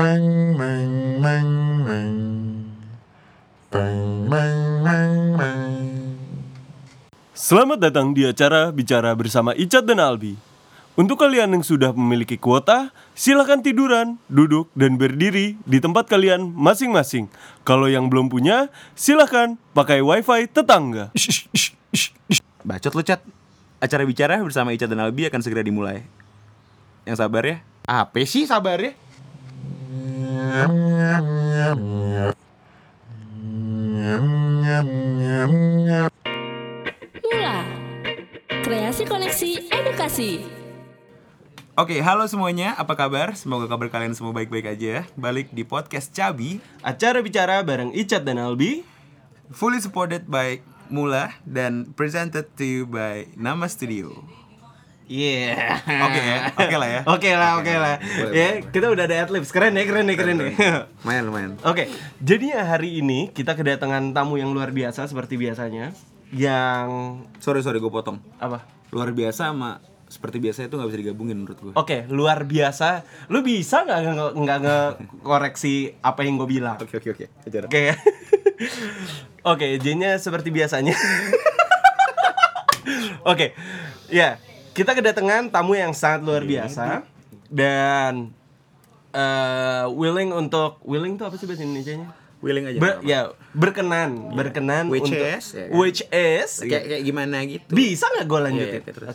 Bang, bang, bang, bang. Bang, bang, bang, bang. Selamat datang di acara Bicara bersama Icat dan Albi. Untuk kalian yang sudah memiliki kuota, silakan tiduran, duduk, dan berdiri di tempat kalian masing-masing. Kalau yang belum punya, silakan pakai wifi tetangga. Bacot lu cat Acara bicara bersama Ica dan Albi akan segera dimulai Yang sabar ya Apa sih sabar ya? Mula Kreasi Koneksi Edukasi. Oke halo semuanya. Apa kabar? Semoga kabar kalian semua baik-baik aja ya. Balik di podcast Cabi. Acara Bicara bareng Icat dan Albi. Fully supported by Mula Dan presented to you by Nama Studio Yeah. Oke ya, oke lah ya Oke lah, oke lah. Boleh, Ya, kita udah ada adlibs. Keren ya, keren ya, keren ya. Lumayan lumayan Oke, jadi hari ini kita kedatangan tamu yang luar biasa seperti biasanya. Yang Sorry sorry gue potong apa? Luar biasa sama seperti biasa itu nggak bisa digabungin menurut gue Oke, luar biasa. Lu bisa nggak nggak nge-koreksi apa yang gue bilang? Oke oke oke Oke. Oke, J-nya seperti biasanya. Oke. Ya, kita kedatangan tamu yang sangat luar biasa dan eh, willing untuk willing tuh apa sih bahasa Indonesianya? Willing aja Ber- ya, berkenan, berkenan Which untuk is, ya kan? which is Kayak, kayak gimana gitu bisa nggak gue lanjutin? Iya, iya, terus.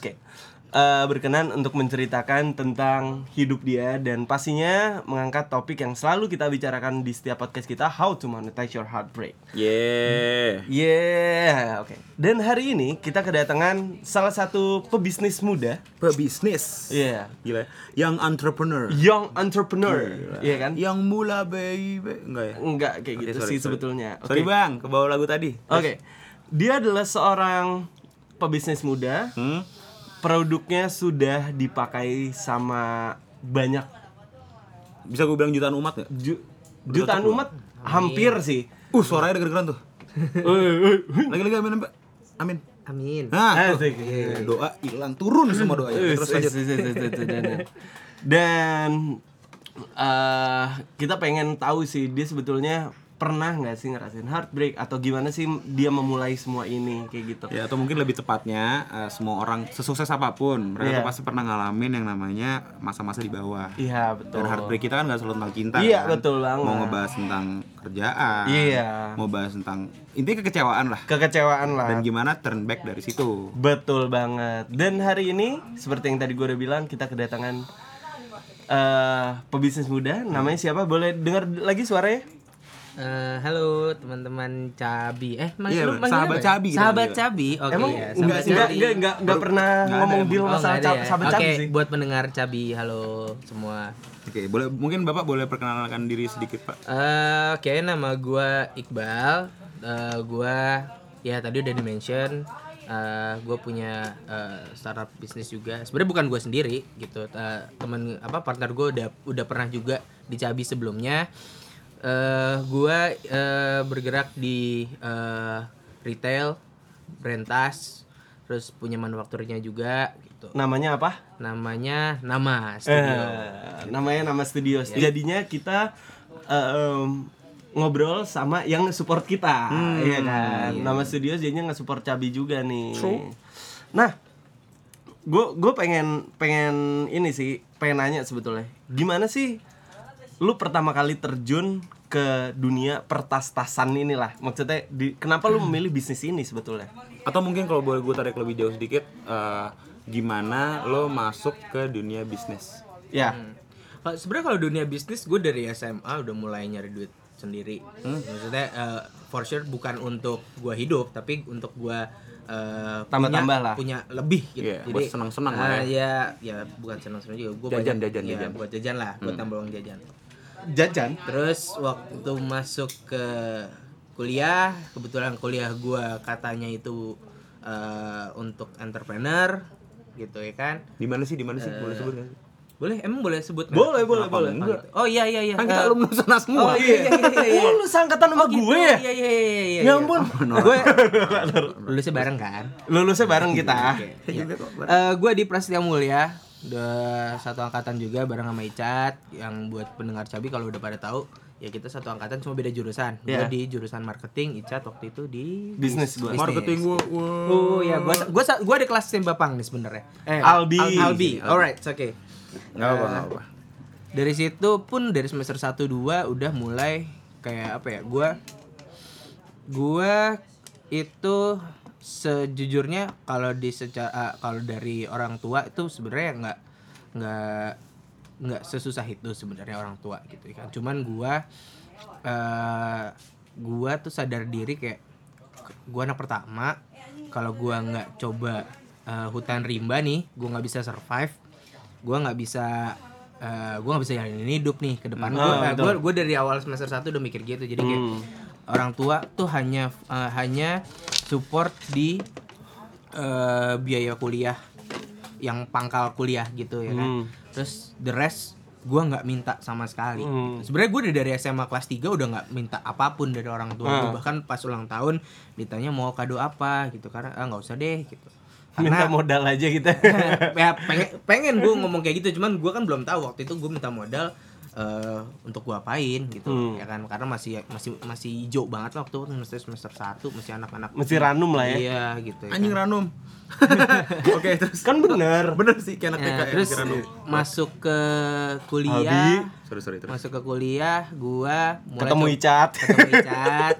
Eh, berkenan untuk menceritakan tentang hidup dia dan pastinya mengangkat topik yang selalu kita bicarakan di setiap podcast kita, how to monetize your heartbreak. Yeah Yeah, oke. Dan hari ini kita kedatangan salah satu pebisnis muda, Pebisnis Iya. Gila Young entrepreneur young entrepreneur, iya kan? Yang mula baby Enggak ya? Enggak kayak Oke, gitu sorry, sih sorry. sebetulnya. Oke. Sorry bang, ke bawah lagu tadi Oke. Dia adalah seorang pebisnis muda. Hmm? Produknya sudah dipakai sama banyak Bisa gue bilang jutaan umat gak? ju- jutaan umat hampir sih. Uh suaranya denger-degeran tuh Lagi-lagi amin Amin Amin. Nah. Asik. Iya, Doa hilang turun semua doanya Terus lanjut Dan eh, kita pengen tahu sih dia sebetulnya pernah nggak sih ngerasain heartbreak atau gimana sih dia memulai semua ini kayak gitu. Ya atau mungkin lebih tepatnya eh, Semua orang sesukses apa pun Mereka tuh pasti pernah ngalamin yang namanya Masa-masa di bawah Iya betul. Dan heartbreak kita kan gak selalu tentang cinta Iya, kan? betul banget. Mau ngebahas tentang kerjaan Iya. Mau bahas tentang Intinya kekecewaan lah Kekecewaan lah. Dan gimana turn back dari situ Betul banget. Dan hari ini seperti yang tadi gue udah bilang kita kedatangan eh pebisnis muda. Namanya siapa? Boleh dengar lagi suaranya? Eh, halo teman-teman Cabi. Eh, Iya, lu manggil sahabat apa ya? Cabi Sahabat manggil. Cabi. Oke Emang ya, enggak, sahabat enggak, Cabi. enggak, enggak, enggak pernah Nggak ada ngomong deal Oh, masalah ya? sahabat Oke, cabi sih. buat pendengar Cabi, halo semua. Oke, boleh mungkin Bapak boleh perkenalkan diri sedikit, Pak. Eh, Oke, nama gua Iqbal. Eh, gua ya tadi udah di-mention eh, gue punya eh, startup bisnis juga. Sebenarnya bukan gue sendiri gitu. Eh, temen apa partner gue udah udah pernah juga di Cabi sebelumnya. Eh, gua eh, bergerak di eh, retail, brand tas, terus punya manufakturnya juga gitu. Namanya apa? Namanya Nama Studio. Eh, namanya nama studio. Jadinya kita eh, em, ngobrol sama yang support kita, iya kan. Nama studio jadinya nge-support Cabi juga nih. Nah, gue gue pengen pengen ini sih, pengen nanya sebetulnya. Gimana sih lu pertama kali terjun ke dunia pertas-tasan inilah? Maksudnya di, kenapa lu memilih bisnis ini sebetulnya? Atau mungkin kalau boleh gue tarik lebih jauh sedikit, eh, gimana lo masuk ke dunia bisnis? Ya. Kalau sebenarnya kalau dunia bisnis gue dari SMA udah mulai nyari duit sendiri. Maksudnya eh, for sure bukan untuk gua hidup tapi untuk gua eh, Tambah-tambah punya- lah. punya lebih gitu. Iya, buat senang-senang lah ah, ya. ya bukan senang-senang juga. Gua Jajan, banyak- jajan, ya, jajan. buat jajan lah, buat tambah uang jajan. Jajan. Terus waktu masuk ke kuliah, kebetulan kuliah gua katanya itu eh, untuk entrepreneur gitu ya kan. Di mana sih? Di mana sih? Boleh sebut nggak sih? Boleh, emang boleh sebut nggak? Boleh, boleh, boleh. enggak? Oh iya iya iya. Kan kita Eh, alumni sana semua. Oh iya iya iya. iya. Oh, lu sangkatan sama gitu. gue ya? Iya iya iya iya. Ya ampun. gue Lulusnya bareng kan? lulusnya bareng kita. Eh gue di Prasetya Mulia udah satu angkatan juga bareng sama Icat yang buat pendengar Cabi kalau udah pada tahu ya kita satu angkatan cuma beda jurusan. Iya. Gua di jurusan marketing, Icat waktu itu di Bisnis gua. Marketing gua. Oh ya, gua gua gua di kelas Bapang nih sebenarnya. Eh, Albi. Albi. Alright, oke. Nggak apa, nggak apa. Dari situ pun dari semester 1 2 udah mulai kayak apa ya? Gua gua itu sejujurnya kalau di secara kalau dari orang tua itu sebenarnya nggak nggak nggak sesusah itu sebenarnya orang tua gitu kan. Cuman gua eh gua tuh sadar diri kayak gua anak pertama. Kalau gua nggak coba eh, hutan rimba nih gua nggak bisa survive gua nggak bisa eh, gua nggak bisa jalanin hidup nih ke depan. Hmm, gua, eh, gua gua dari awal semester 1 udah mikir gitu. Jadi kayak Hmm. orang tua tuh hanya eh, hanya support di eh, biaya kuliah yang pangkal kuliah gitu ya kan Hmm. terus the rest gua nggak minta sama sekali Hmm. sebenarnya gue dari SMA kelas 3 udah nggak minta apa pun dari orang tua gua. bahkan pas ulang tahun ditanya mau kado apa gitu karena ah nggak usah deh gitu Minta karena modal aja kita. ya pengen pengen gue ngomong kayak gitu cuman gue kan belum tahu waktu itu gue minta modal eh, untuk gue apain gitu Hmm. ya kan karena masih masih masih hijau banget lah waktu itu semester semester satu masih anak-anak Masih ranum lah ya. iya gitu ya Anjing kan. ranum. Oke, terus. Kan bener. Bener sih kayak anak TK Ya, terus ranum. masuk ke kuliah Sorry, sorry, terus. masuk ke kuliah gua mulai Ketemu Icat. ketemu Icat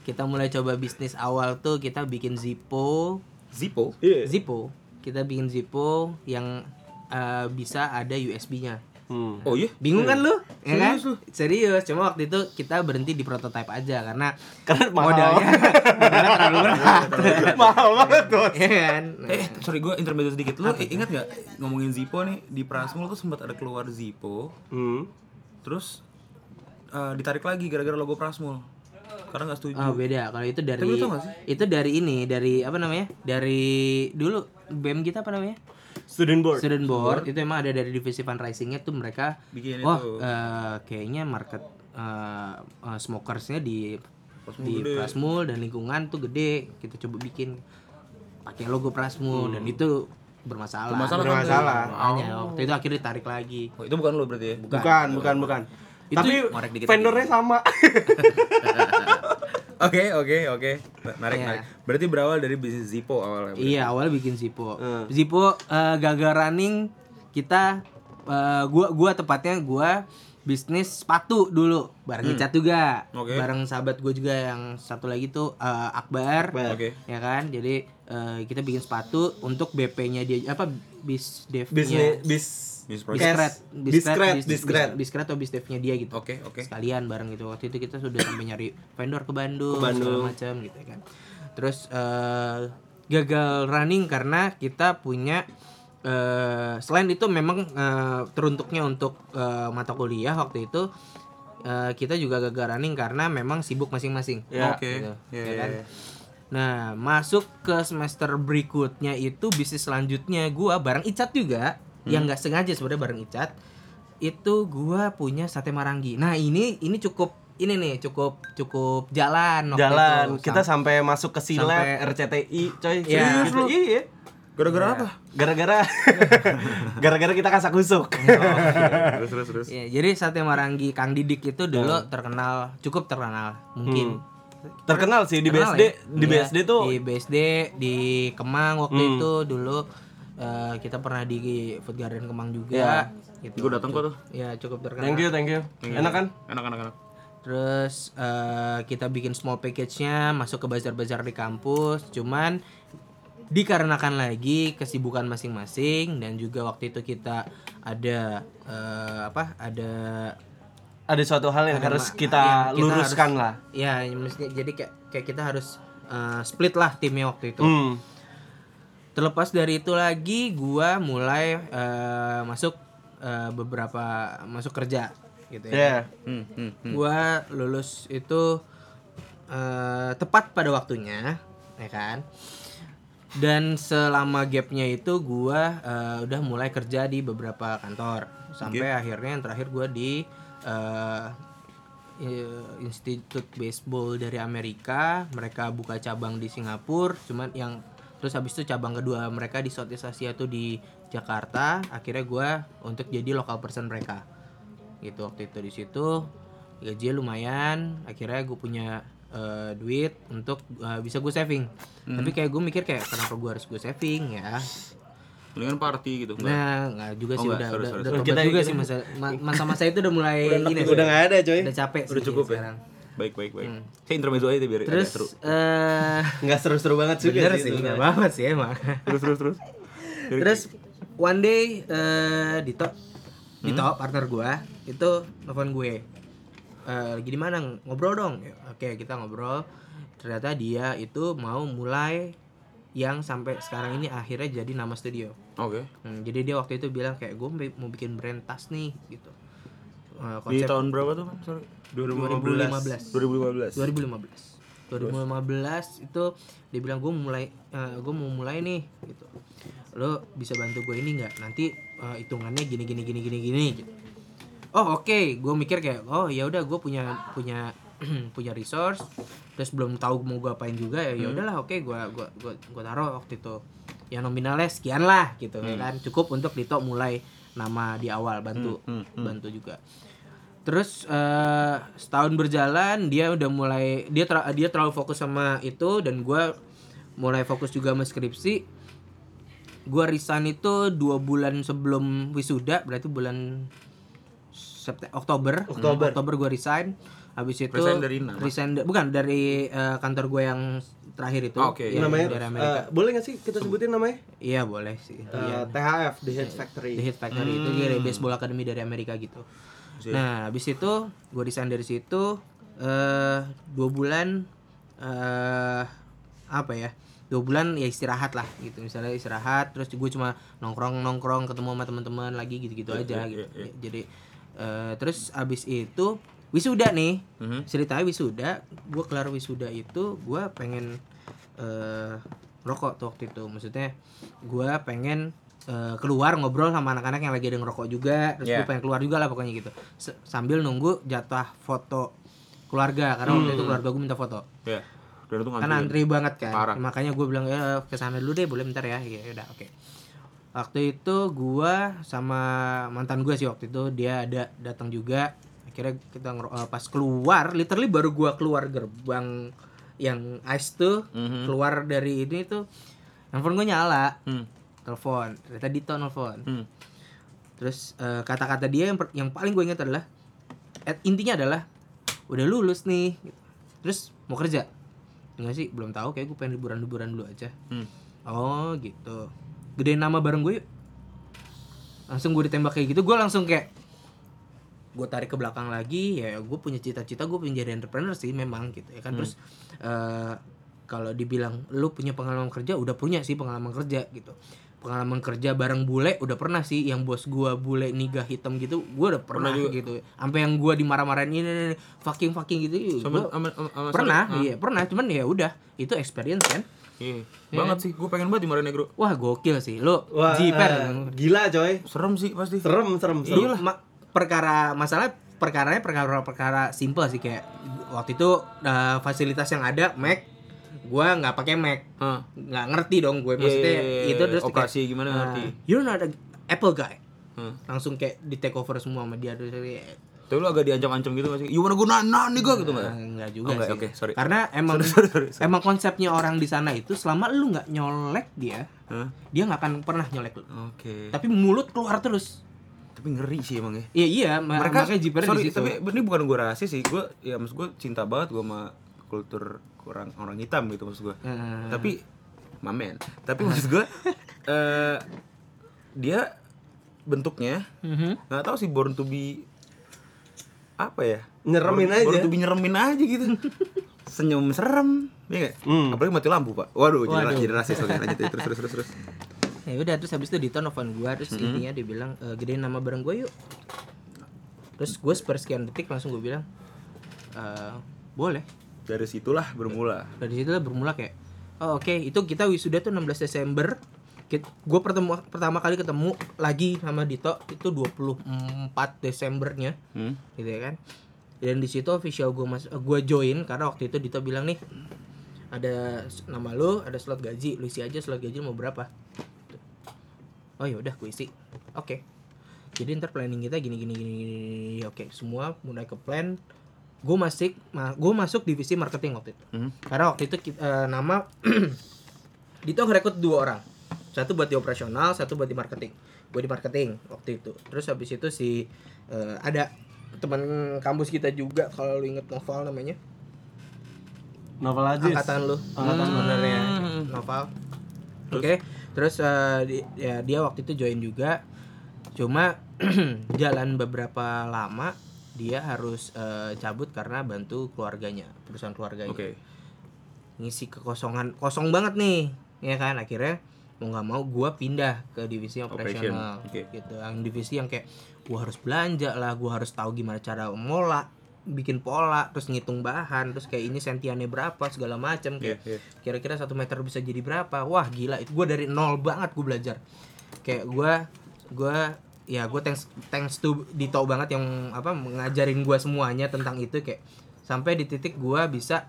kita mulai coba bisnis awal tuh kita bikin Zippo Zippo. Iya. Zippo kita bikin Zippo yang eh, bisa ada USB-nya Hmm. Oh iya. bingung kan lu ya kan Serius lu? serius cuma waktu itu kita berhenti di prototype aja karena Karena mahal. modalnya modalnya terlalu berat mahal banget tuh. ya kan Eh, sorry gue intermezzo sedikit. Lu ingat nggak ngomongin Zippo nih di Prasmul tuh sempat ada keluar Zippo, Hmm. terus eh, ditarik lagi gara-gara logo Prasmul. Karena nggak setuju. Oh beda kalau itu dari Tapi lu tau gak sih? itu dari ini dari apa namanya dari dulu BEM kita apa namanya Student board. student board itu emang ada dari divisi fundraisingnya tuh mereka Bikin oh itu. eh, kayaknya market eh, eh, smokersnya di Prasmul di gede. Prasmul dan lingkungan tuh gede kita coba bikin pakai logo Prasmul dan itu bermasalah Bermasalah kan? Bermasalah. makanya waktu itu akhirnya ditarik lagi Oh, itu bukan lu berarti ya? Bukan, bukan, bukan. Itu Tapi ngorek dikit vendornya sama. Oke, oke, oke. Menarik, Iya. menarik. Berarti berawal dari bisnis Zippo awalnya. berarti? Iya awalnya bikin Zippo. Hmm. Zippo eh, gagal running kita eh, gua gua tepatnya gua bisnis sepatu dulu bareng Icat juga. Oke. Bareng sahabat gue juga yang satu lagi tuh eh, Akbar. Akbar. Oke. Ya kan? Jadi eh, kita bikin sepatu untuk BP-nya dia apa bis devnya Bisnis bis Biskret, Biskret, bis- biskret. bis- biskret atau bis devnya dia gitu. Oke, oke. Sekalian bareng gitu. Waktu itu kita sudah sampai nyari vendor ke Bandung, Ke Bandung. segala macam gitu kan. Terus eh, gagal running karena kita punya eh, selain itu memang eh, teruntuknya untuk eh, mata kuliah waktu itu eh, kita juga gagal running karena memang sibuk masing-masing. Ya. Oke. Gitu, Iya, ya kan? iya. Nah, masuk ke semester berikutnya itu bisnis selanjutnya gua bareng Icat juga, yang nggak sengaja sebenarnya bareng Icat. Itu gua punya sate marangi. Nah, ini ini cukup ini nih cukup cukup jalan waktu jalan. itu. Kita Sam- sampai masuk ke silat sampai- RCTI, coy. Iya. Serius lu? Iya. Gara-gara Iya. apa? Gara-gara gara-gara kita kasak kusuk. terus, terus, terus. Iya, jadi sate marangi Kang Didik itu dulu terkenal, cukup terkenal. Mungkin Terkenal sih di Terkenal BSD, ya? di Iya, BSD tuh di BSD di Kemang waktu Hmm. itu dulu eh, kita pernah di Food Garden Kemang juga Iya. gitu. Gue datang kok tuh. Ya, cukup terkenal. Thank you, thank you. Enak kan? Enak, enak, enak. Terus eh, kita bikin small package-nya masuk ke bazar-bazar di kampus. Cuman dikarenakan lagi kesibukan masing-masing dan juga waktu itu kita ada eh, apa? Ada Ada suatu hal yang ada harus kita, yang luruskan harus- lah. Ya, jadi kayak kayak kita harus eh, split lah timnya waktu itu. Hmm. Terlepas dari itu lagi, gua mulai eh, masuk eh, beberapa masuk kerja gitu ya. Ya. Hmm, hmm, hmm. Gua lulus itu eh, tepat pada waktunya, ya kan? Dan selama gapnya itu gua eh, udah mulai kerja di beberapa kantor sampai akhirnya yang terakhir gua di eh, Institut Baseball dari Amerika. Mereka buka cabang di Singapura, cuman yang terus habis itu cabang kedua mereka di Southeast Asia tuh di Jakarta. Akhirnya gue untuk jadi local person mereka. Gitu waktu itu di situ. Gaji lumayan. Akhirnya gue punya eh, duit untuk eh, bisa gue saving. Tapi kayak gue mikir kayak kenapa gue harus gue saving ya? Mendingan party gitu. enggak? nah nggak juga Oh, sih nggak, udah sorry, udah, sorry, udah sorry. tobat Kita- juga kita- sih masa ma- masa-masa itu udah mulai ini udah nggak ada coy. Udah capek Udah sih cukup ya? sekarang Baik baik baik. Saya intermezzo aja biar agak terus seru. eh nggak seru-seru banget juga bener sih sih nggak banget sih emang. Terus terus terus. terus one day eh Dito. Dito Hmm? partner gua itu telepon gue. Eh, lagi di mana? Ngobrol dong. Ya, oke kita ngobrol. Ternyata dia itu mau mulai yang sampai sekarang ini akhirnya jadi nama studio. Oke. Hmm, jadi dia waktu itu bilang kayak gue mau bikin brand tas nih gitu Eh, Di konsep tahun berapa tuh? Sorry. 2015 2015. 2015 2015 itu dia bilang gue mulai gue mau mulai nih gitu. Lo bisa bantu gue ini nggak? Nanti eh, hitungannya gini gini gini gini gini gitu. Oh oke. Gue mikir kayak oh ya udah gue punya punya punya resource. Terus belum tahu mau gue apain juga ya ya udahlah oke. Gue gua gua gua taruh waktu itu. Ya nominalnya sekian lah gitu ya kan. Cukup untuk Dito mulai nama di awal bantu bantu juga Terus eh, setahun berjalan dia udah mulai dia ter- dia terlalu fokus sama itu dan gua mulai fokus juga sama skripsi. Gua resign itu dua bulan sebelum wisuda berarti bulan September Oktober Oktober. Oktober gua resign. Habis itu Resign dari resign da- bukan dari eh, kantor gue yang terakhir itu. Oke, yang namanya dari Amerika. eh, boleh nggak sih kita sebutin namanya Iya boleh sih. Eh, THF The Hit Factory The Hit Factory itu dia dari baseball academy dari Amerika gitu. Nah, habis itu gue resign dari situ eh dua bulan eh apa ya? Dua bulan ya istirahat lah gitu. Misalnya istirahat terus gue cuma nongkrong-nongkrong ketemu sama teman-teman lagi gitu-gitu aja gitu. Jadi eh terus habis itu wisuda nih. Ceritanya wisuda, gue kelar wisuda itu gue pengen eh rokok tuh waktu itu. Maksudnya gue pengen eh, keluar ngobrol sama anak-anak yang lagi ada ngerokok juga terus gue Yeah. pengen keluar juga lah pokoknya gitu S- sambil nunggu jatah foto keluarga karena waktu itu keluarga gue minta foto Ya. Dan itu kan antri banget kan Parah. makanya gue bilang ya ke sana dulu deh boleh bentar ya ya udah oke waktu itu gua sama mantan gue sih waktu itu dia ada datang juga akhirnya kita eh, pas keluar literally baru gua keluar gerbang yang ice tuh Mhm. keluar dari ini tuh handphone gue nyala Hmm. Telepon ternyata Dito nelfon. Hmm. terus eh, kata-kata dia yang per- yang paling gue ingat adalah eh, intinya adalah udah lulus nih. Gitu. terus mau kerja? Enggak sih belum tahu kayak gue pengen liburan-liburan dulu aja. Hmm. oh gitu. Gedein nama bareng gue yuk. Langsung gue ditembak kayak gitu gue langsung kayak gue tarik ke belakang lagi. Ya gue punya cita-cita gue pengen jadi entrepreneur sih memang gitu ya kan. Terus eh, kalau dibilang lu punya pengalaman kerja? Udah punya sih pengalaman kerja gitu pengalaman kerja bareng bule udah pernah sih yang bos gua bule niga hitam gitu gua udah pernah, Pernah juga. gitu sampai yang gua dimarah-marahin ini, fucking fucking gitu Sama, gua sama, sama, sama pernah sorry. iya pernah cuman ya udah itu experience kan Iya. Banget sih, gue pengen banget dimarahin negro. wah gokil sih lu Wah, jiper eh, gila coy. Serem sih pasti. Serem, serem, serem. Iya ma- perkara masalah perkaranya perkara perkara simple sih kayak waktu itu uh, fasilitas yang ada Mac gua nggak pakai Mac nggak ngerti dong gue maksudnya Iya, iya, iya, itu terus operasi kayak, gimana uh, ngerti. you're not a Apple guy Hmm. langsung kayak di take over semua sama dia terus kayak, Tapi lu agak diancam-ancam gitu masih. You wanna go nana nih gua gitu enggak? "Ah, nggak juga Oh, nggak, sih oke, sorry. karena emang Sorry, sorry, sorry. emang konsepnya orang di sana itu selama lu nggak nyolek dia Hah? dia nggak akan pernah nyolek lu Oke. tapi mulut keluar terus Tapi ngeri sih emang ya. iya iya Mereka makanya jiper sorry, di situ tapi ini bukan gue rasis sih. Gue ya maksud gue cinta banget gue sama kultur orang orang hitam gitu maksud gue. Hmm. Tapi mamen. Tapi maksud gue eh dia bentuknya Mhm. nggak tahu sih born to be apa ya Nyeremin born, aja. born to be nyeremin aja gitu senyum serem ya nggak Hmm. apalagi mati lampu pak waduh, Waduh. jadi rasis oke lanjut ya. terus terus terus terus ya udah terus habis itu di telepon gua terus intinya dia bilang e, gedein nama bareng gue yuk terus gue sepersekian detik langsung gue bilang e, boleh dari situlah bermula. Dari situ lah bermula kayak oh oke itu kita wisuda tuh 16 Desember. Gue pertemu pertama kali ketemu lagi sama Dito itu 24 Desembernya. Hmm? gitu ya kan? Dan di situ official gue mas gue join karena waktu itu Dito bilang nih ada nama lu ada slot gaji lu isi aja slot gaji mau berapa. Oh ya udah gue isi. Oke. Jadi ntar planning kita gini gini gini, gini, oke semua mulai ke plan gue masuk ma gue masuk divisi marketing waktu itu. Hmm. karena waktu itu eh, nama Dito ngerekrut dua orang. Satu buat di operasional satu buat di marketing. Gue di marketing waktu itu. Terus habis itu si eh, ada teman kampus kita juga kalau lu inget Noval namanya. Novel aja. angkatan lu. Angkatan sebenarnya Noval. Oke terus eh, di- ya dia waktu itu join juga. Cuma jalan beberapa lama dia harus eh, cabut karena bantu keluarganya perusahaan keluarganya Oke. ngisi kekosongan kosong banget nih ya kan akhirnya mau nggak mau gua pindah ke divisi Operation, operasional oke. gitu yang divisi yang kayak gua harus belanja lah gua harus tahu gimana cara ngolah bikin pola terus ngitung bahan terus kayak ini sentiannya berapa segala macam kayak Iya, iya. kira-kira satu meter bisa jadi berapa wah gila itu gua dari nol banget gua belajar kayak gua gua ya gua thanks thanks to Dito banget yang apa ngajarin gua semuanya tentang itu kayak sampai di titik gua bisa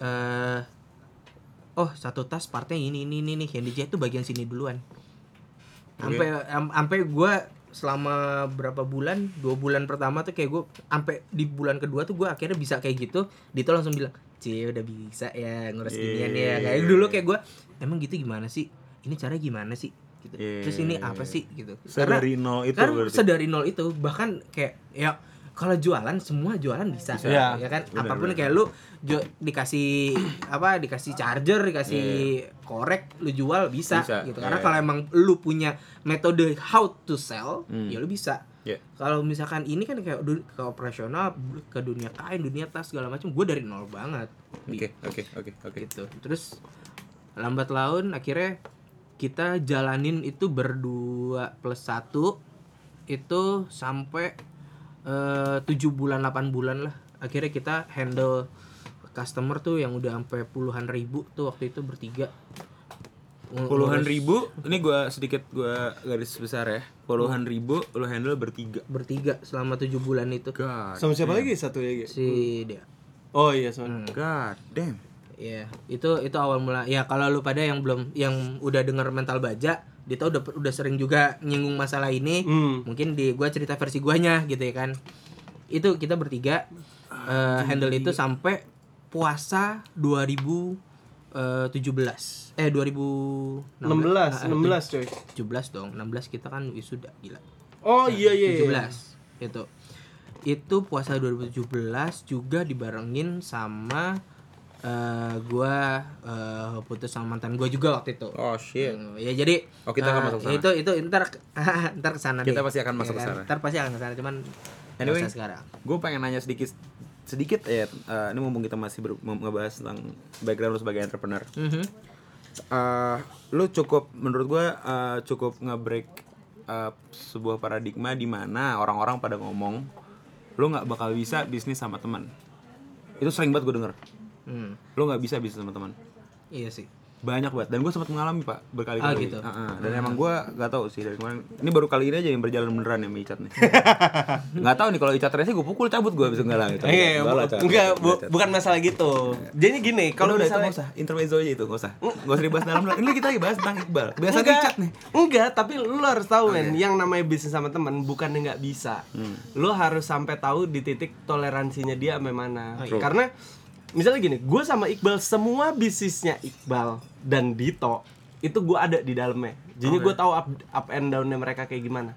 eh oh satu tas partnya ini ini ini nih yang dijahit tuh bagian sini duluan. Sampai am- sampai gue selama berapa bulan dua bulan pertama tuh kayak gue sampai di bulan kedua tuh gue akhirnya bisa kayak gitu. Dito langsung bilang cie udah bisa ya ngurus ginian ya. Kayak dulu kayak gue emang gitu gimana sih? Ini cara gimana sih gitu Iya. terus ini apa sih gitu Sedari nol itu karena berarti. sedari nol itu bahkan kayak ya kalau jualan semua jualan bisa, Bisa. ya kan Benar, apa pun benar. kayak lu ju- dikasih apa dikasih charger dikasih korek lu jual bisa, Bisa, gitu karena iya. kalau emang lu punya metode how to sell Hmm. ya lu bisa Iya. kalau misalkan ini kan kayak ke operasional ke dunia kain dunia tas segala macam gue dari nol banget Oke, oke, oke, oke. gitu terus lambat laun akhirnya kita jalanin itu berdua plus satu itu sampai eh, tujuh bulan 8 bulan lah akhirnya kita handle customer tuh yang udah sampai puluhan ribu tuh waktu itu bertiga Puluhan ngurus ribu, ini gua sedikit gua garis besar ya. Puluhan ribu lu handle bertiga. bertiga selama tujuh bulan itu God. Sama siapa lagi satu lagi? si dia Oh iya sama. God damn. Iya, itu itu awal mula. Ya kalau lu pada yang belum yang udah denger mental baja, Dito udah udah sering juga nyinggung masalah ini. Hmm. Mungkin di gua cerita versi guanya gitu ya kan. Itu kita bertiga eh, handle itu sampai puasa 2017. Eh 2016. 16, 16 coy. 17 dong. 16 kita kan wisuda gila. Oh iya iya. iya. 17 itu itu puasa 2017 juga dibarengin sama eh gua eh, putus sama mantan gua juga waktu itu Oh shit. Hmm, ya jadi Oh, kita akan eh, masuk sana. itu itu ntar ntar ke sana Kita deh. pasti akan masuk Ya ke sana. ntar pasti akan ke sana cuman Anyway. sekarang Gue pengen nanya sedikit sedikit ya. eh, ini mumpung kita masih ber- ngebahas tentang background lu sebagai entrepreneur. Mhm. Eh, lu cukup menurut gue eh, cukup nge-break eh, sebuah paradigma di mana orang-orang pada ngomong lu nggak bakal bisa bisnis sama teman. Itu sering banget gue denger. Hmm, Lu nggak bisa bisnis sama teman. iya sih. Banyak banget. Dan gue sempat mengalami pak berkali-kali. Ah, gitu. Ah, ah. dan emang gue gak tahu sih dari kemarin. Ini baru kali ini aja yang berjalan beneran ya Icat nih. Nggak tahu nih kalau Icat rese gue pukul cabut gue bisa nggak lah gitu. Eh, Enggak bu- bukan masalah gitu. Jadi gini, kalau udah itu misalnya nggak usah. Intermezzo aja itu nggak usah. Nggak usah dibahas dalam ini kita bahas tentang Iqbal. Biasa Icat nih. Enggak, tapi lu harus tahu men, yang namanya bisnis sama teman bukan nggak bisa. Lu harus sampai tahu di titik toleransinya dia sampai mana. Karena misalnya gini, gue sama Iqbal semua bisnisnya Iqbal dan Dito itu gue ada di dalamnya. Jadi gue tahu up, up and downnya mereka kayak gimana.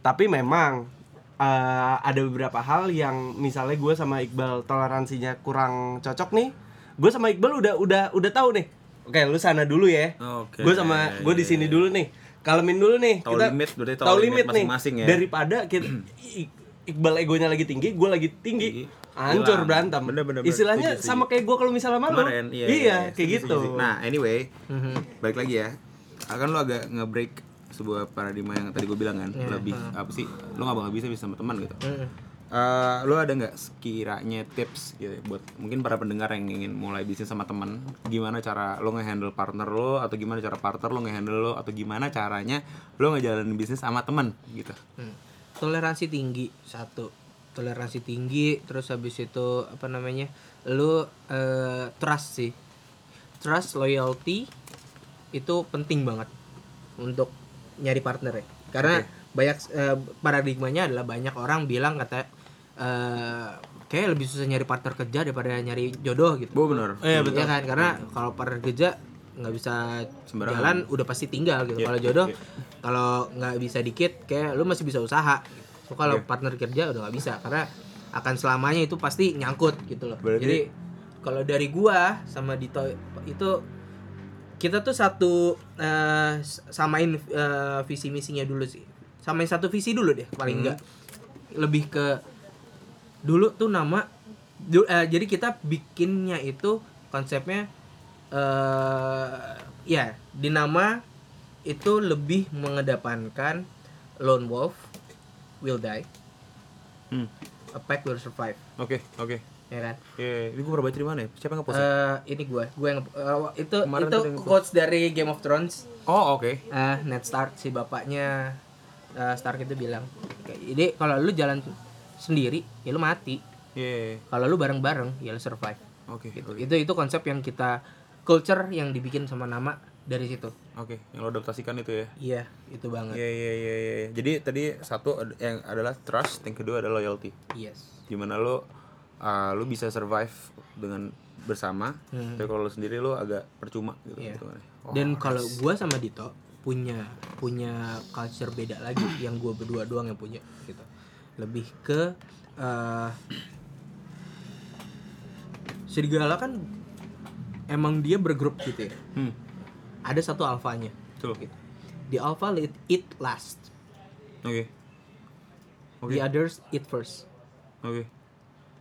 Tapi memang eh, ada beberapa hal yang misalnya gue sama Iqbal toleransinya kurang cocok nih. Gue sama Iqbal udah udah udah tahu nih. Oke, lu sana dulu ya. Oke. Gue sama gue di sini dulu nih. Kalemin dulu nih. Tahu limit, berarti tahu limit limit, nih. masing-masing ya. Daripada kita Iqbal egonya lagi tinggi, gue lagi tinggi. Tinggi. Hancur berantem. Bener, bener, bener. Istilahnya Setuju, sama kayak gue kalau misalnya malu. kemarin iya, iya, kayak setuju, gitu. setuju. nah anyway Mhm. balik lagi ya akan lu agak nge-break sebuah paradigma yang tadi gue bilang kan lebih apa sih lu nggak bakal bisa bisa sama teman gitu Mhm. Eh, lu ada nggak sekiranya tips gitu ya, buat mungkin para pendengar yang ingin mulai bisnis sama teman gimana cara lu nge-handle partner lo atau gimana cara partner lo nge-handle lo atau gimana caranya lu ngejalanin bisnis sama teman gitu Hmm. Toleransi tinggi satu, toleransi tinggi, terus habis itu apa namanya, lu eh, trust sih, trust loyalty itu penting banget untuk nyari partner ya karena banyak eh, paradigmanya adalah banyak orang bilang kata eh kayak lebih susah nyari partner kerja daripada nyari jodoh gitu Bu bener. Iya, betul. Iya kan karena kalau partner kerja nggak bisa Sembarangan. jalan udah pasti tinggal gitu Iya, kalau jodoh iya. kalau nggak bisa dikit kayak lu masih bisa usaha so, kalau Iya. partner kerja udah nggak bisa karena akan selamanya itu pasti nyangkut gitu loh Berarti- jadi kalau dari gua sama Dito itu kita tuh satu s- samain eh, visi misinya dulu sih samain satu visi dulu deh paling Hmm. enggak lebih ke dulu tuh nama du- eh, jadi kita bikinnya itu konsepnya eh ya di nama itu lebih mengedepankan lone wolf will die Hmm. a pack will survive Oke, oke. ya kan Iya, ini gue pernah baca di mana ya? Siapa yang ngepost? Eh, ini gue gue yang eh, itu Kemarin itu quotes dari Game of Thrones oh, oke. eh Ned Stark si bapaknya eh, Stark itu bilang "Oke, jadi kalau lu jalan sendiri ya lu mati Iya. kalau lu bareng-bareng ya lu survive Oke, gitu. oke. itu itu konsep yang kita culture yang dibikin sama nama dari situ Oke, yang lo adaptasikan itu ya. iya itu banget Iya, iya, iya, iya. iya. Jadi tadi satu yang adalah trust, yang kedua adalah loyalty. yes Gimana lo uh, lo bisa survive dengan bersama, tapi kalau lo sendiri lo agak percuma gitu. Hmm. Iya. gitu. Oh, dan kalau gua sama Dito punya punya culture beda lagi yang gua berdua doang yang punya gitu lebih ke eh serigala kan emang dia bergrup gitu ya Hmm, ada satu alfanya betul. gitu. the alpha let it last Oke. Oke. the others eat first Oke.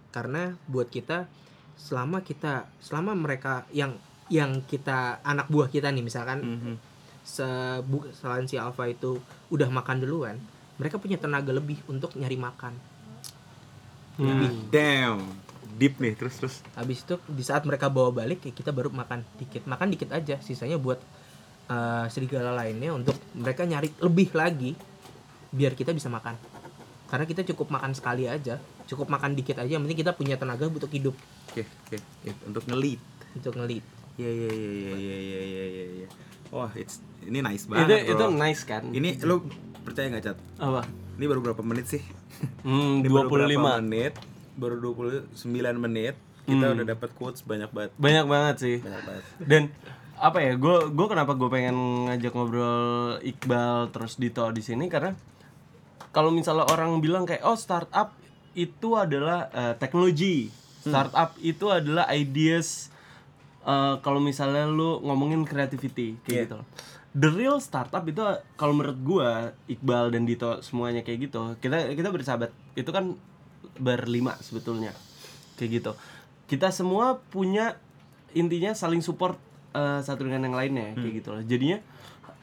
karena buat kita selama kita selama mereka yang yang kita anak buah kita nih misalkan Mhm. sebu selain si alpha itu udah makan duluan mereka punya tenaga lebih untuk nyari makan Damn. Deep nih, terus terus. habis itu di saat mereka bawa balik ya kita baru makan dikit makan dikit aja sisanya buat eh, serigala lainnya untuk mereka nyari lebih lagi biar kita bisa makan karena kita cukup makan sekali aja cukup makan dikit aja yang penting kita punya tenaga untuk hidup Oke, oke. oke. Untuk ngelit. untuk ngelit Iya, iya, iya, iya, iya, iya, iya, iya, iya. Wah, it's ini nice itu banget. itu bro. nice kan Ini lu percaya nggak, Cat? apa Ini baru berapa menit sih? hmm, Ini baru 25 berapa menit? Baru 29 menit. Kita Hmm. udah dapat quotes banyak banget. banyak banget sih Banyak banget. dan apa ya gue gue kenapa gue pengen ngajak ngobrol Iqbal terus Dito di sini karena kalau misalnya orang bilang kayak oh startup itu adalah eh, teknologi startup itu adalah ideas eh, kalau misalnya lu ngomongin creativity kayak Iya. gitu the real startup itu kalau menurut gue Iqbal dan Dito semuanya kayak gitu kita kita bersahabat itu kan berlima sebetulnya kayak gitu kita semua punya intinya saling support eh, satu dengan yang lainnya kayak gitu loh jadinya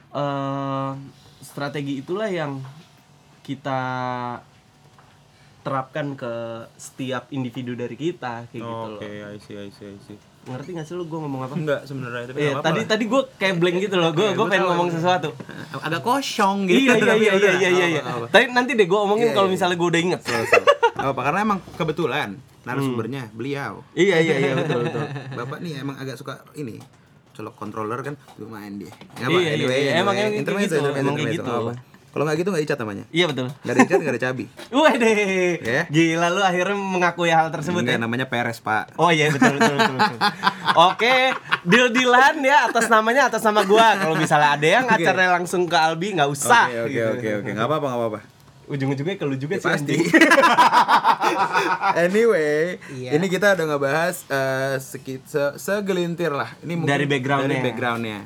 eh strategi itulah yang kita terapkan ke setiap individu dari kita kayak gitu Oke, loh I see, I see, I see. ngerti gak sih lu gue ngomong apa Enggak sebenarnya, tapi Iya, nggak tadi apa-apa. tadi gue kayak blank gitu loh gue gue gua pengen tahu. ngomong sesuatu agak kosong gitu. iya iya iya iya iya iya apa-apa. tapi nanti deh gue omongin Iya, kalau iya. misalnya gue udah inget Apa karena emang kebetulan narasumbernya beliau. iya iya iya betul betul Bapak nih emang agak suka ini colok controller kan lumayan dia. Ya, Iya, iya, iya. Emang yang intermezzo, gitu, intermezzo, emang intermezzo, gitu. apa-apa. Kalau nggak gitu nggak dicat namanya. iya betul Nggak ada dicat nggak ada cabi. Waduh, Ya. gila lu akhirnya mengakui hal tersebut Enggak ya. namanya Peres pak. Oh iya betul betul betul. betul. Oke, deal dealan ya atas namanya atas nama gua. Kalau misalnya ada yang Oke. acaranya langsung ke Albi nggak usah. Oke oke oke oke nggak apa-apa nggak apa-apa. Ujung-ujungnya ke lu juga sih. Pasti. anyway, Iya. ini kita udah ngebahas eh, sekit se- segelintir lah. Ini mungkin Dari backgroundnya. Dari backgroundnya.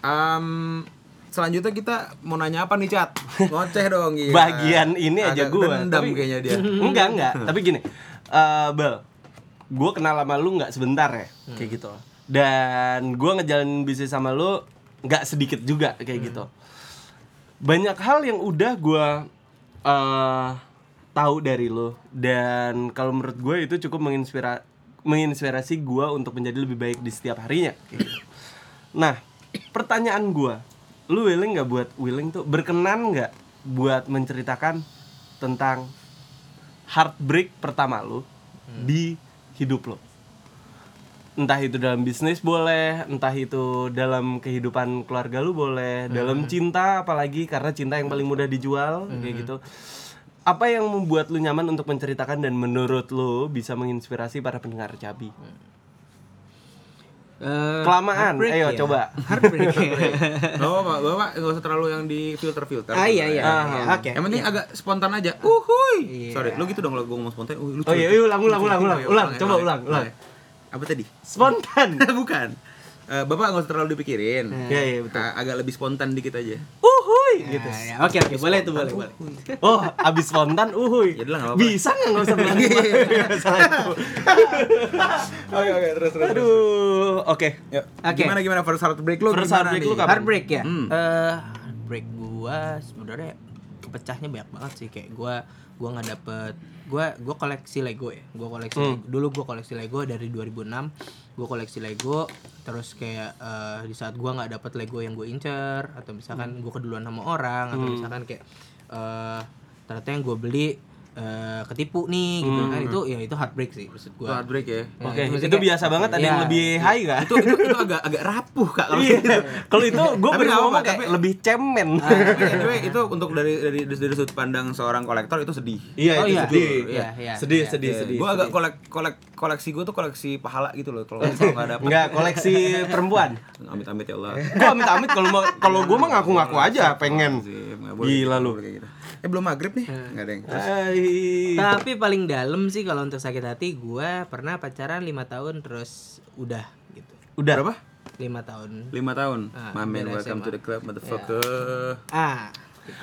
Em, selanjutnya kita mau nanya apa nih cat? Ngoceh dong gila. Bagian ini aja Agak gua. Dendam tapi- kayaknya dia. enggak enggak. Tapi gini, eh Bel, gue kenal sama lu nggak sebentar ya, kayak gitu. Dan gua ngejalanin bisnis sama lu nggak sedikit juga kayak gitu. Banyak hal yang udah gua eh tahu dari lu dan kalau menurut gue itu cukup menginspira menginspirasi gua untuk menjadi lebih baik di setiap harinya. Nah, pertanyaan gua, lu willing nggak buat willing tuh berkenan nggak buat menceritakan tentang heartbreak pertama lu di hidup lo? Entah itu dalam bisnis boleh entah itu dalam kehidupan keluarga lu boleh dalam cinta apalagi karena cinta yang paling mudah dijual kayak gitu apa yang membuat lu nyaman untuk menceritakan dan menurut lu bisa menginspirasi para pendengar cabi Eh, kelamaan ayo ya? coba Heartbreak. Gak apa-apa, bapak nggak usah terlalu yang di filter-filter. ah iya iya. Ah, iya, Oke. Yang penting agak spontan aja. Uhuy. Iya. Sorry, lu gitu dong kalau gue ngomong spontan. Uh, lucu. oh iya iya, ulang ulang ulang ulang Iya, ulang ya, coba ya, ulang ya. ulang Apa tadi? spontan Bukan. Eh, bapak nggak usah terlalu dipikirin. Iya, iya, betul. Ah, agak lebih spontan dikit aja. uhuy gitu Ah, ya, Oke oke boleh tuh boleh boleh. oh abis spontan uhuy Ya udah lah, nggak apa-apa. bisa nggak nggak usah Salah itu. Oke oke terus terus. aduh oke Yuk. Oke. Gimana gimana first heartbreak lu? First heartbreak lu kapan? Heartbreak ya. Hmm. Eh, heartbreak gua sebenarnya kepecahnya banyak banget sih kayak gua gua nggak dapet gua gua koleksi Lego ya. Gua koleksi Hmm. Lego. dulu gua koleksi Lego dari 2006. Gua koleksi Lego terus kayak eh, di saat gua nggak dapet Lego yang gue incer atau misalkan gua keduluan sama orang atau misalkan kayak eh ternyata yang gue beli eh, ketipu nih gitu kan itu ya itu heartbreak sih maksud Itu gua. heartbreak ya. Ya, Oke, maksudnya itu kayak- biasa banget ada yang Iya. lebih high kan? itu, itu itu agak agak rapuh kak kalau Iya. gitu. Kalau itu gue Tapi nggak ngomong kayak tapi- lebih cemen. Tapi anyway, itu untuk dari dari dari sudut pandang seorang kolektor itu sedih. Iya, Oh, itu iya. sedih. Iya, iya, sedih, iya. sedih, sedih. Gue agak kolek kolek koleksi gue tuh koleksi pahala gitu loh kalau kalau nggak dapet. Enggak, koleksi perempuan. Amit-amit ya Allah. Gue amit-amit kalau mau kalau gue mah ngaku-ngaku aja pengen. Nggak Gila lu. nggak kayak gitu. Eh belum maghrib nih, nggak ada yang. Terus, Hai. Tapi paling dalam sih kalau untuk sakit hati gua pernah pacaran lima tahun terus udah gitu. Udah berapa? lima tahun. Lima tahun. Ah, Mamen, welcome SMA. to the club, motherfucker. Ah,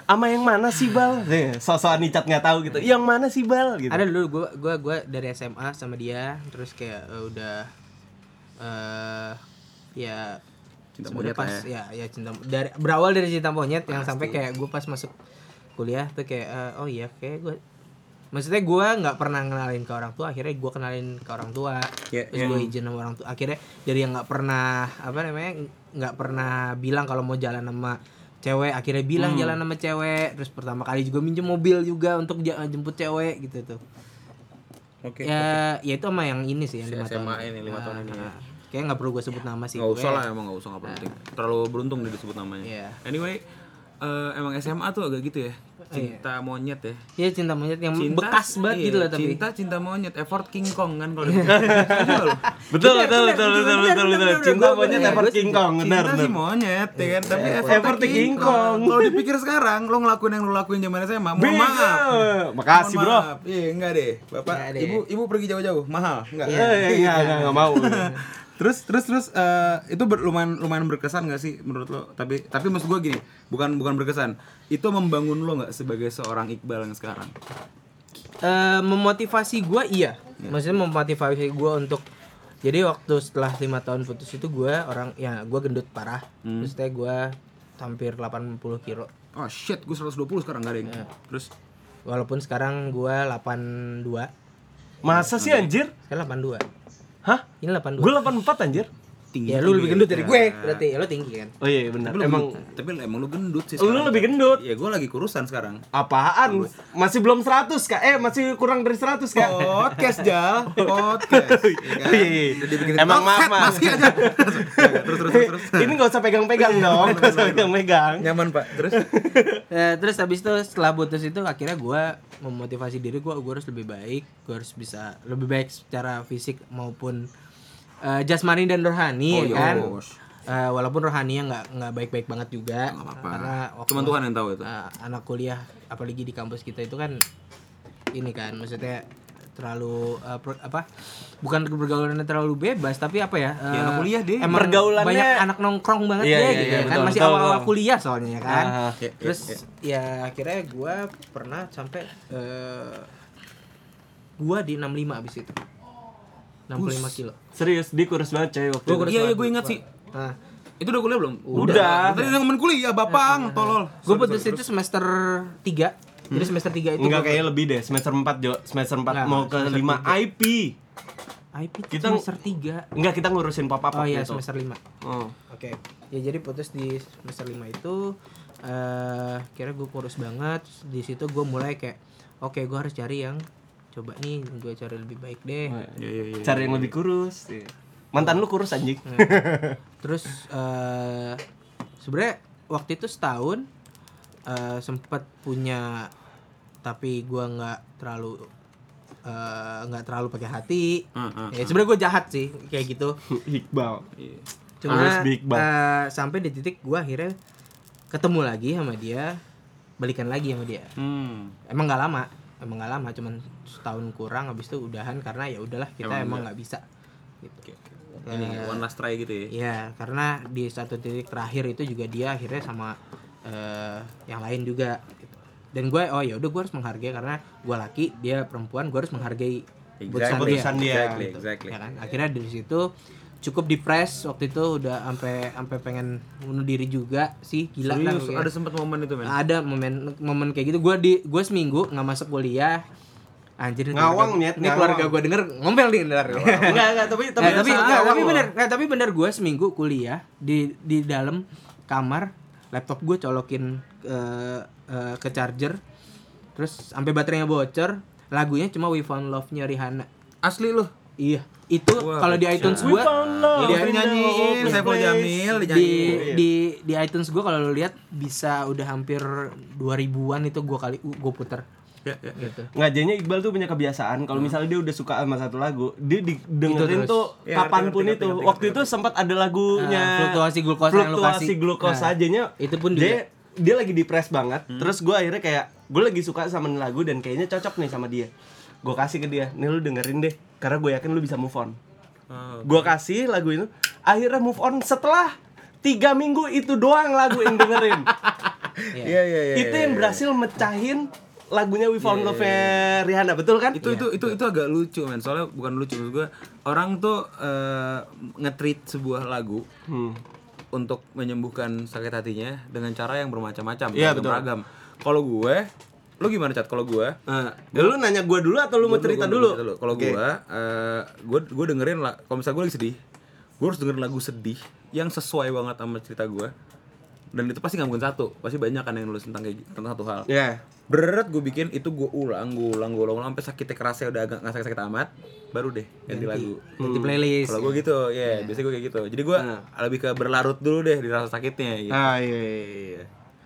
Ama yang mana sih bal? Nih, Sosok Nicat nggak tahu gitu. Yang mana sih bal? Gitu. ada dulu gua gua gua dari SMA sama dia terus kayak eh, udah eh ya Cinta monyet pas ya. ya cinta dari berawal dari cinta monyet yang sampai kayak gua pas masuk kuliah tuh kayak eh, oh iya kayak gua maksudnya gua nggak pernah kenalin ke orang tua akhirnya gua kenalin ke orang tua Iya, terus gue izin sama orang tua akhirnya dari yang nggak pernah apa namanya nggak pernah bilang kalau mau jalan sama cewek akhirnya bilang jalan sama cewek terus pertama kali juga minjem mobil juga untuk jemput cewek gitu tuh Oke. ya ya itu sama yang ini sih yang lima tahun ini, lima tahun ini ya. Ah, kayak nggak perlu gue sebut nama sih Nggak usah gue. lah emang nggak usah nggak penting. Terlalu beruntung dia disebut namanya. Iya. Anyway, eh, emang SMA tuh agak gitu ya. Cinta monyet ya. Iya cinta monyet yang Cinta, bekas banget iya, gitu loh tapi Cinta cinta monyet, effort King Kong kan kalau Iya. Betul, betul, betul, betul, betul, betul. Cinta monyet effort King Kong, benar, Cinta sih benar. monyet ya kan, tapi Effort effort King King Kong. Kalau dipikir sekarang lo ngelakuin yang lo lakuin zaman SMA, mohon Beda. maaf. Makasih, Bro. Iya, enggak deh. Bapak, ibu ibu pergi jauh-jauh, mahal, enggak. Enggak, enggak, enggak mau. Terus terus terus eh, itu ber- lumayan lumayan berkesan gak sih menurut lo? Tapi tapi maksud gue gini, bukan bukan berkesan. Itu membangun lo nggak sebagai seorang Iqbal yang sekarang? Eh, memotivasi gue iya maksudnya memotivasi gue untuk jadi waktu setelah lima tahun putus itu gue orang ya gue gendut parah terus teh gue hampir 80 kilo Oh shit, gue 120 sekarang gak ada yang. Terus walaupun sekarang gue 82 Masa sih anjir? sekarang 82 Hah? ini 82 Gue 84 anjir. Tinggi. ya lu lebih gendut dari gue Ya. berarti ya lu tinggi kan Oh iya benar. Tapi lu Emang tapi emang lu gendut sih. lu lebih gendut. Ya gue lagi kurusan sekarang. Apaan? Masih belum 100 kak? Eh masih kurang dari 100 kak? Podcast Jal, podcast. ya kan? Iya, iya. Emang maaf. Masih aja. terus terus terus terus. Ini gak usah pegang-pegang dong, gak usah pegang-pegang. Nyaman pak. Terus Eh, terus habis itu setelah putus itu akhirnya gue memotivasi diri gue gue harus lebih baik gue harus bisa lebih baik secara fisik maupun eh, jasmani dan rohani Oh, ya iya, kan bos. Eh, walaupun rohaninya nggak nggak baik-baik banget juga Nggak apa-apa. karena waktu Cuman Tuhan yang tahu itu. eh, anak kuliah apalagi di kampus kita itu kan ini kan maksudnya terlalu eh, per- apa bukan pergaulannya terlalu bebas tapi apa ya Ya, eh, anak kuliah deh. emang Pergaulannya- banyak anak nongkrong banget Iya, deh iya, gitu iya, ya kan betul, masih awal-awal kuliah soalnya ya kan iya, terus iya. ya akhirnya gue pernah sampai eh gue di 65 abis itu 65 kilo Serius, dia kurus banget coy waktu Gua itu. Iya iya gue ingat sih. nah Itu udah kuliah belum? Udah. Tadi yang temen kuliah, Bapang, tolol. gue putus itu semester 3 jadi semester 3 itu Enggak kayaknya lebih deh, semester 4 Jo, semester 4 Enggak, mau ke semester 5 IP. IP itu Kita- semester 3 Enggak, kita ngurusin pop-up oh waktu iya itu. semester 5 Oh. Oke, ya jadi putus di semester 5 itu eh kira gue kurus banget. Di situ gue mulai kayak oke gue harus cari yang coba nih gue cari lebih baik deh. Iya iya iya. Cari yang lebih kurus. Iya. Mantan lu kurus anjing. Terus eh sebenarnya waktu itu setahun eh sempat punya tapi gua nggak terlalu eh, nggak terlalu pakai hati. Ah, ah, Ya sebenarnya gue jahat sih kayak gitu. Iqbal. Cuma big bang. eh, sampai di titik gua akhirnya ketemu lagi sama dia, balikan lagi sama dia. Hmm. Emang nggak lama, emang nggak lama, cuman setahun kurang habis itu udahan karena ya udahlah kita Emang emang enggak. nggak bisa. Gitu. Ini Eh, one last try gitu ya. Iya, karena di satu titik terakhir itu juga dia akhirnya sama eh, yang lain juga. Gitu. Dan gue, oh ya udah gue harus menghargai karena gue laki, dia perempuan, gue harus menghargai keputusan Keputusan dia. Exactly, gitu. exactly. Ya kan? Akhirnya dari situ cukup depres waktu itu udah sampai sampai pengen bunuh diri juga sih gila kan Serius, kayak- ada sempat momen itu men. ada momen momen kayak gitu. Gue di gue seminggu nggak masuk kuliah. Anjir Ngawang, keluarga- Nyet, ini keluarga gue denger ngomel nih ntar. Enggak, enggak, tapi tapi Nah, tapi enggak, tapi loh. bener nggak, tapi bener gue seminggu kuliah di di dalam kamar laptop gue colokin ke eh, ke charger terus sampai baterainya bocor lagunya cuma We Found Love-nya Rihanna. Asli lu. iya itu kalau di iTunes gue Dia nyanyiin, Saiful. Jamil di dinyanyiin. di di iTunes gue kalau lu lihat bisa udah hampir 2000-an itu gue kali gue puter Ya, ya. gitu Nggak, jadinya Iqbal tuh punya kebiasaan kalau misalnya dia udah suka sama satu lagu, dia didengerin terus. tuh Ya, kapan pun itu. ngerti, Waktu ngerti, itu sempat ada lagunya Ah, fluktuasi glukosa yang lu fluktuasi kasih. glukosa Nah, ajanya. itu pun dia dia lagi depres banget. Hmm. Terus gue akhirnya kayak gue lagi suka sama lagu dan kayaknya cocok nih sama dia. Gue kasih ke dia, nih lu dengerin deh, karena gue yakin lu bisa move on. Oh, Gue kasih lagu itu, akhirnya move on setelah tiga minggu itu doang lagu yang dengerin. Iya, iya, iya. itu yang berhasil mecahin lagunya We Found Love-nya Rihanna, betul kan? itu itu itu itu agak lucu men soalnya bukan lucu maksud gue orang tuh eh, nge-treat sebuah lagu Hmm. untuk menyembuhkan sakit hatinya dengan cara yang bermacam-macam Iya, betul. beragam kalau gue lu gimana cat kalau gue Nah, lu nanya gue dulu atau lu mau cerita dulu? kalau Oke. gue eh, gue gue dengerin lah kalau misalnya gue lagi sedih gue harus dengerin lagu sedih yang sesuai banget sama cerita gue dan itu pasti nggak mungkin satu pasti banyak kan yang nulis tentang kayak tentang satu hal Ya. Berat gue bikin itu gue ulang, gue ulang, gue ulang, ulang sampai sakitnya kerasnya udah agak nggak sakit-sakit amat, baru deh ganti, lagu. ganti playlist Kalau gue gitu, ya biasanya gue kayak gitu. Jadi gue lebih ke berlarut dulu deh di rasa sakitnya. Gitu. Ah iya, iya, iya.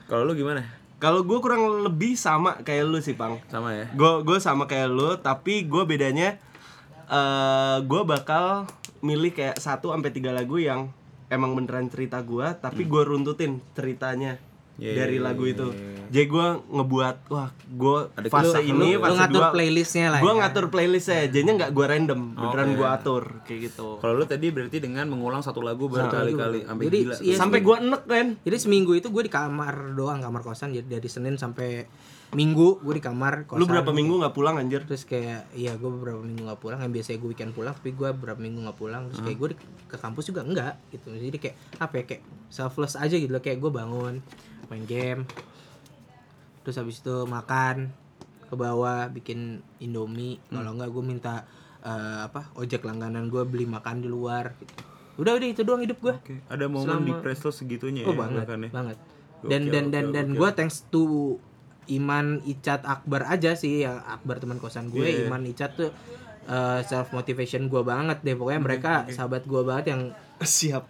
Kalau lu gimana? Kalau gue kurang lebih sama kayak lu sih, Pang. Sama ya? Gue gue sama kayak lu, tapi gue bedanya eh gue bakal milih kayak satu sampai tiga lagu yang emang beneran cerita gue, tapi gue runtutin ceritanya Iya, dari iya, lagu iya, itu. iya. Jadi gue ngebuat, wah gue Ada fase kisah. ini, lu, fase lu ngatur dua, playlistnya lah gue ya. ngatur playlistnya, jadinya nggak gue random, beneran Oke. gue atur kayak gitu. Kalau lu tadi berarti dengan mengulang satu lagu berkali-kali sampai Jadi, gila. iya, Sampai gue enek kan. jadi seminggu itu gue di kamar doang kamar kosan jadi dari senin sampai minggu gue di kamar kosan Lu berapa minggu nggak pulang anjir? terus kayak iya gue beberapa minggu nggak pulang yang biasanya gue weekend pulang tapi gue beberapa minggu nggak pulang terus kayak gue di- ke kampus juga enggak gitu jadi kayak apa ya kayak selfless aja gitu loh kayak gue bangun main game terus habis itu makan ke bawah bikin indomie kalau enggak gue minta eh, apa ojek langganan gue beli makan di luar gitu. udah udah itu doang hidup gue Oke, Ada momen di press lo segitunya Oh ya? banget, bahkan ya? banget. Dan dan dan dan gue thanks to Iman Icat Akbar aja sih ya Akbar teman kosan gue Iya. Iman Icat tuh self motivation gue banget deh Hmm, pokoknya mereka sahabat gue banget yang Siap.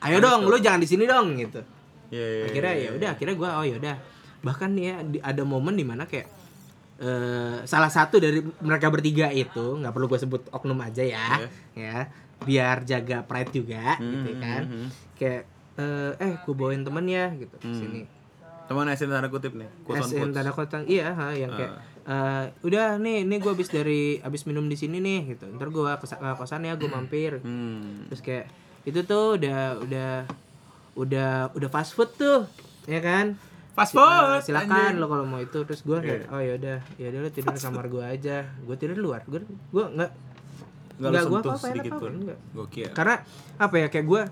ayo dong lu jangan di sini dong gitu Iya, iya, akhirnya iya, ya udah akhirnya gue oh ya udah. Bahkan ya di- ada momen di mana kayak eh, salah satu dari mereka bertiga itu nggak perlu gue sebut oknum aja ya ya. Biar jaga pride juga Hmm, gitu kan. kayak eh, eh gue bawain temen ya gitu ke sini. Teman SN tanda kutip nih. Quotes. tanda kota iya ha, yang kayak eh, udah nih nih gue habis dari habis minum di sini nih gitu. Ntar gue ke kosan ya gue mampir. Hmm. terus kayak itu tuh udah udah udah udah fast food tuh ya kan? Fast food, eh, silakan lo kalau mau itu. Terus gue kayak oh ya udah ya udah lo tidur di kamar gue aja. Gue tidur di luar. Gue gue nggak Nggak gue sentuh apa-apa sedikit apa pun. enggak Gokil. karena apa ya kayak gue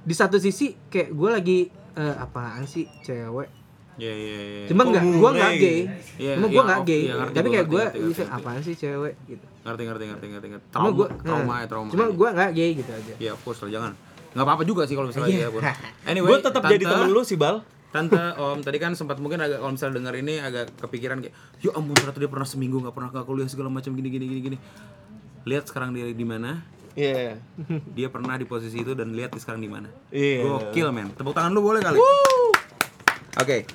di satu sisi kayak gue lagi eh, apaan sih cewek. Iya, iya, iya. cuma nggak gue nggak gay? Iya, cuma iya, gue nggak oke, gay. iya, ngerti, tapi gua kayak gue ngerti. apaan sih cewek? gitu. Ngerti, ngerti, ngerti, ngerti, ngerti. Trauma, gue trauma ya, trauma. cuma gue nggak gay gitu aja. Iya, of course lah, jangan. Nggak apa-apa juga sih kalau misalnya ya, Bun. Anyway, Gue tetap jadi temen lu sih, Bal. Tante Om tadi kan sempat mungkin agak kalau misalnya denger ini agak kepikiran kayak, "Ya ampun ternyata dia pernah seminggu nggak pernah ke kuliah segala macam gini gini gini gini." Lihat sekarang dia di mana. Iya. dia pernah di posisi itu dan lihat sekarang di mana. Iya. Gokil men. Tepuk tangan lu boleh kali. Oke.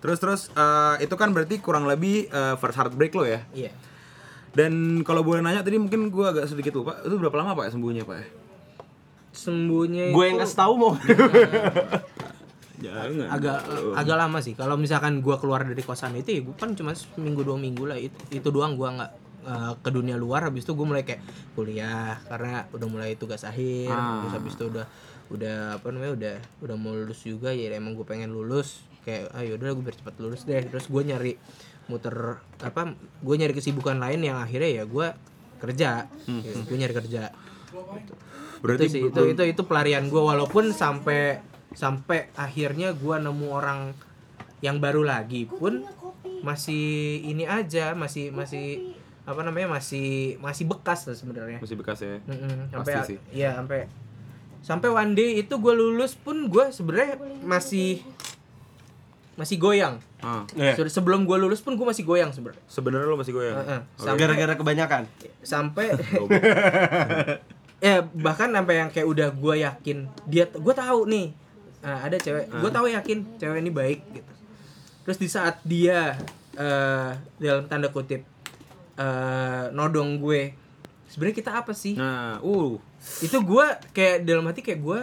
Terus terus eh, itu kan berarti kurang lebih eh, first heartbreak lo ya. Iya. Dan kalau boleh nanya tadi mungkin gua agak sedikit lupa. Itu berapa lama Pak ya sembuhnya Pak ya? Sembuhnya Gue yang kasih tahu mau. Jangan. agak agak lama sih. Kalau misalkan gua keluar dari kosan itu ya gua kan cuma seminggu dua minggu lah. Itu, itu doang gua nggak eh, ke dunia luar. Habis itu gue mulai kayak kuliah karena udah mulai tugas akhir. Ah. terus habis itu udah udah apa namanya udah udah mau lulus juga. Ya emang gue pengen lulus. Kayak ah yaudah gue biar cepat lulus deh. Terus gue nyari muter apa gue nyari kesibukan lain yang akhirnya ya gue kerja. Gue nyari kerja Berarti itu sih itu itu itu pelarian gue walaupun sampai sampai akhirnya gue nemu orang yang baru lagi pun masih ini aja masih masih apa namanya masih masih bekas lah sebenarnya masih bekas ya. Mm-mm, Pasti sampai sih. ya sampai sampai one day itu gue lulus pun gue sebenarnya masih masih goyang Ah. Iya. Se- sebelum gue lulus pun gue masih goyang sebenarnya Sebenarnya lo masih goyang. Heeh. Oke. Sampai- Gara-gara kebanyakan. sampai ya bahkan sampai yang kayak udah gue yakin dia gue tahu nih eh, ada cewek gue tahu yakin cewek ini baik gitu. Terus di saat dia eh, dalam tanda kutip eh, nodong gue sebenarnya kita apa sih? Nah, uh, itu gue kayak dalam hati kayak gue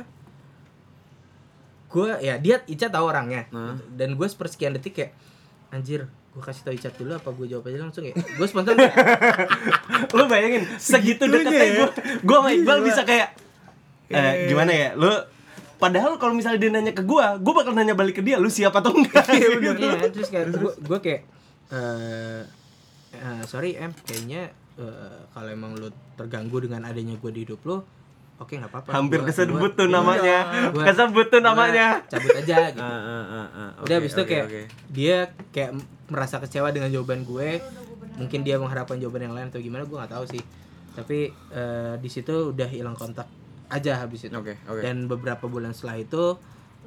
gue ya dia Ica tahu orangnya. Nah. gitu. dan gue sepersekian detik kayak anjir gue kasih tau Ica dulu apa gue jawab aja langsung ya gue spontan Lu bayangin segitu deketnya gue. Gue sama Iqbal bisa kayak eh, gimana ya? Lu Padahal kalau misalnya dia nanya ke gua, gua bakal nanya balik ke dia, lu siap atau enggak? gitu. Iya, terus kayak gue gue kayak eh eh, sorry em kayaknya eh, kalau emang lu terganggu dengan adanya gue di hidup lu oke nggak apa-apa Hampir Gua- kesebut gua- tuh namanya. gua- Kesebut tuh namanya. cabut aja gitu ah, ah, ah, ah. udah Oke, habis itu oke, kayak oke. dia kayak merasa kecewa dengan jawaban gue mungkin dia mengharapkan jawaban yang lain atau gimana gue nggak tahu sih tapi eh, di situ udah hilang kontak aja habis itu Oke, oke. dan beberapa bulan setelah itu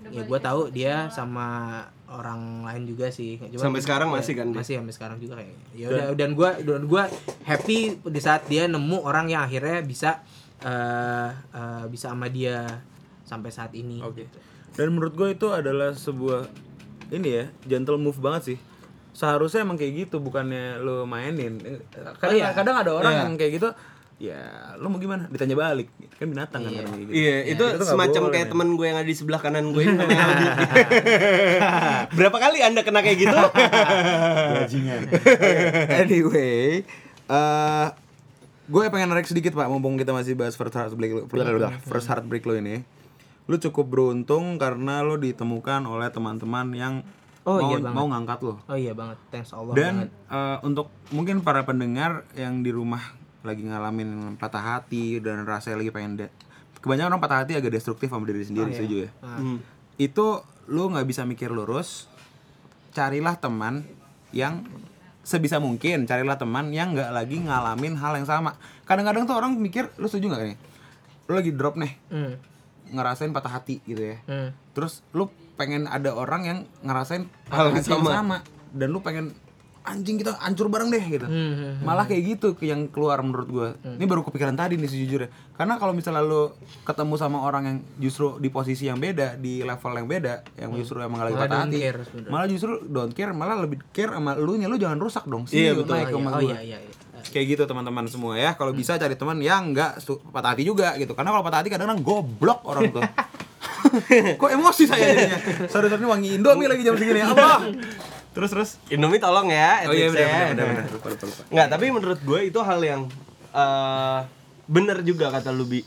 ya gue tahu dia sama orang lain juga sih Cuma- Sampai sekarang masih kan dia? masih sampai sekarang juga kayak ya udah dan gue dan gue happy di saat dia nemu orang yang akhirnya bisa eh eh, bisa sama dia sampai saat ini Oke. Dan menurut gue itu adalah sebuah ini ya, gentle move banget sih. Seharusnya emang kayak gitu, bukannya lo mainin. Eh, Kadang, iya. kadang ada orang Iya. yang kayak gitu, ya lo mau gimana? Ditanya balik. Kan binatang kan kadang kayak gitu. Iya, itu Itu nggak semacam boleh, kayak men. temen gue yang ada di sebelah kanan gue ini. Berapa kali Anda kena kayak gitu? Bajingan. anyway, eh gue pengen narik sedikit pak, mumpung kita masih bahas first heartbreak lo, first heartbreak lo ini. Lu cukup beruntung karena lo ditemukan oleh teman-teman yang Oh, mau, iya banget. mau ngangkat lo. oh iya banget thanks Allah Dan banget eh, untuk mungkin para pendengar yang di rumah lagi ngalamin patah hati dan rasanya lagi pengen de- kebanyakan orang patah hati agak destruktif sama diri sendiri setuju ya. Hmm. Itu lu nggak bisa mikir lurus, carilah teman yang sebisa mungkin carilah teman yang nggak lagi ngalamin hal yang sama. Kadang-kadang tuh orang mikir, lu setuju nggak nih? Lu lagi drop nih, Hmm, ngerasain patah hati gitu ya. hmm. Terus lu pengen ada orang yang ngerasain Hal yang sama. sama dan lu pengen anjing kita hancur bareng deh gitu. Hmm, Malah kayak gitu yang keluar menurut gua. Ini baru kepikiran tadi nih sejujurnya. Karena kalau misalnya lu ketemu sama orang yang justru di posisi yang beda, di level yang beda, yang justru emang lagi Hmm. Malah patah hati. care. Malah justru don't care, malah lebih care sama lu nya lu jangan rusak dong. Iya, you, betul. naik oh, iya, oh iya iya, iya. Kayak gitu teman-teman semua ya. Kalau bisa cari teman yang enggak patah hati juga gitu. Karena kalau patah hati kadang-kadang goblok orang tuh. Kok emosi saya jadinya? Sorry sorry ini wangi Indomie lagi jam segini. Apa? Terus terus. Indomie tolong ya, Oh iya benar benar benar benar. Lupa lupa lupa. Nggak, tapi menurut gue itu hal yang eh bener juga kata lu Bi.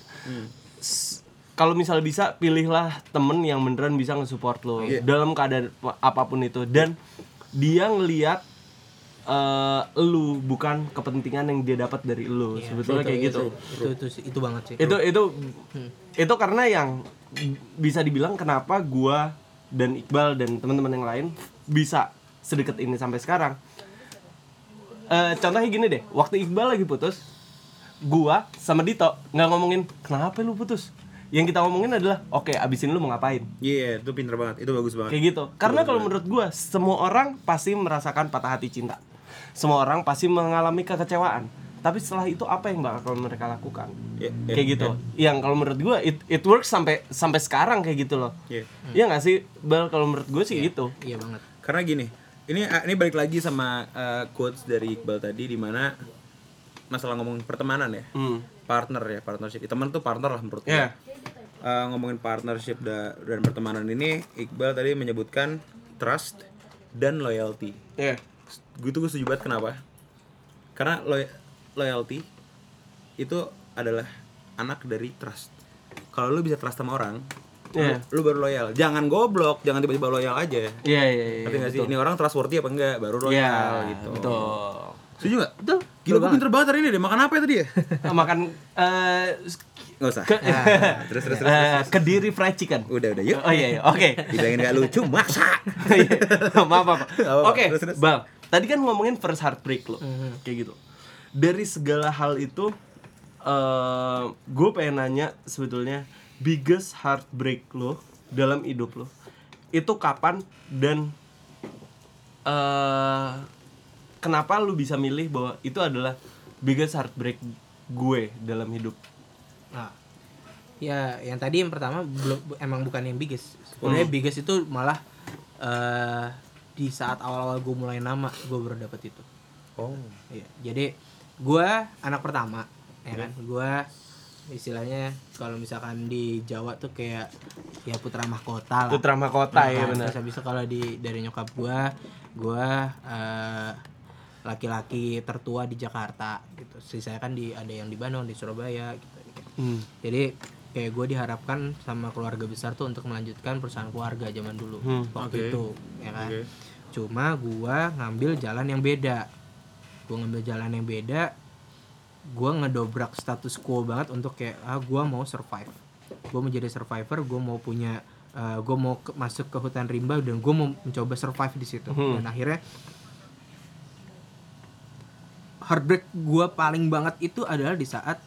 S- Kalau misal bisa pilihlah temen yang beneran bisa nge-support lo dalam keadaan pa- apa pun itu dan dia ngelihat eh lu bukan kepentingan yang dia dapat dari lu. Sebetulnya kayak gitu. itu itu sih- itu banget sih Itu itu itu karena yang bisa dibilang kenapa gua dan Iqbal dan teman-teman yang lain bisa sedekat ini sampai sekarang. Eh contohnya gini deh, waktu Iqbal lagi putus, gua sama Dito nggak ngomongin kenapa lu putus. Yang kita ngomongin adalah, oke abisin lu mau ngapain. Iya, itu pinter banget. Itu bagus banget. Kayak gitu. Karena kalau menurut gua semua orang pasti merasakan patah hati cinta. Semua orang pasti mengalami kekecewaan. tapi setelah itu apa yang bakal mereka lakukan Ya, ya, kayak gitu yang kalau menurut gue it, it works sampai sampai sekarang kayak gitu loh ya. Iya nggak sih bal kalau menurut gue sih gitu iya banget Karena gini, ini ah, ini balik lagi sama uh, quotes dari Iqbal tadi di mana masalah ngomongin pertemanan ya. hmm. Partner ya, partnership. Teman tuh partner lah menurut gue. Iya. Uh, ngomongin partnership da- dan pertemanan ini Iqbal tadi menyebutkan trust dan loyalty. Iya. Gue tuh gue setuju banget kenapa? Karena loy- loyalty itu adalah anak dari trust. Kalau lu bisa trust sama orang, Iya. lu, lu baru loyal. Jangan goblok, jangan tiba-tiba loyal aja. Iya iya iya. Ngerti nggak sih? Ini orang trustworthy apa enggak? Baru loyal Iya gitu. betul. Setuju nggak? betul Gila gue pinter banget hari ini deh. Makan apa ya tadi ya? Makan eh Nggak usah. ke, terus terus terus. eh, kediri fried chicken. Udah udah yuk. Oh iya iya. Oke. Dibilangin gak lucu, maksa. Iya. maaf maaf. Oke, Terus, terus. Bang. Tadi kan ngomongin first heartbreak lo, Mhm. kayak gitu. Dari segala hal itu, eh gue pengen nanya sebetulnya biggest heartbreak lo dalam hidup lo itu kapan dan eh kenapa lu bisa milih bahwa itu adalah biggest heartbreak gue dalam hidup? Nah, ya yang tadi yang pertama belum emang bukan yang biggest. Sebenarnya biggest itu malah eh di saat awal-awal gue mulai nama gue baru dapet itu. Oh. Iya. Jadi gue anak pertama, ya kan. Gue istilahnya kalau misalkan di Jawa tuh kayak ya putra mahkota lah. Putra mahkota ya Nah, benar. Terus habis itu kalau di dari nyokap gua, gua eh, laki-laki tertua di Jakarta gitu. Sisanya kan di ada yang di Bandung, di Surabaya gitu. Hmm. Jadi kayak gue diharapkan sama keluarga besar tuh untuk melanjutkan perusahaan keluarga zaman dulu Hmm, waktu oke. itu, ya kan. Oke. Cuma gua ngambil jalan yang beda. Gua ngambil jalan yang beda. Gua ngedobrak status quo banget untuk kayak ah gua mau survive. Gua mau jadi survivor, gua mau punya eh, gua mau ke- masuk ke hutan rimba dan gua mau mencoba survive di situ. Hmm. Dan akhirnya heartbreak gua paling banget itu adalah di saat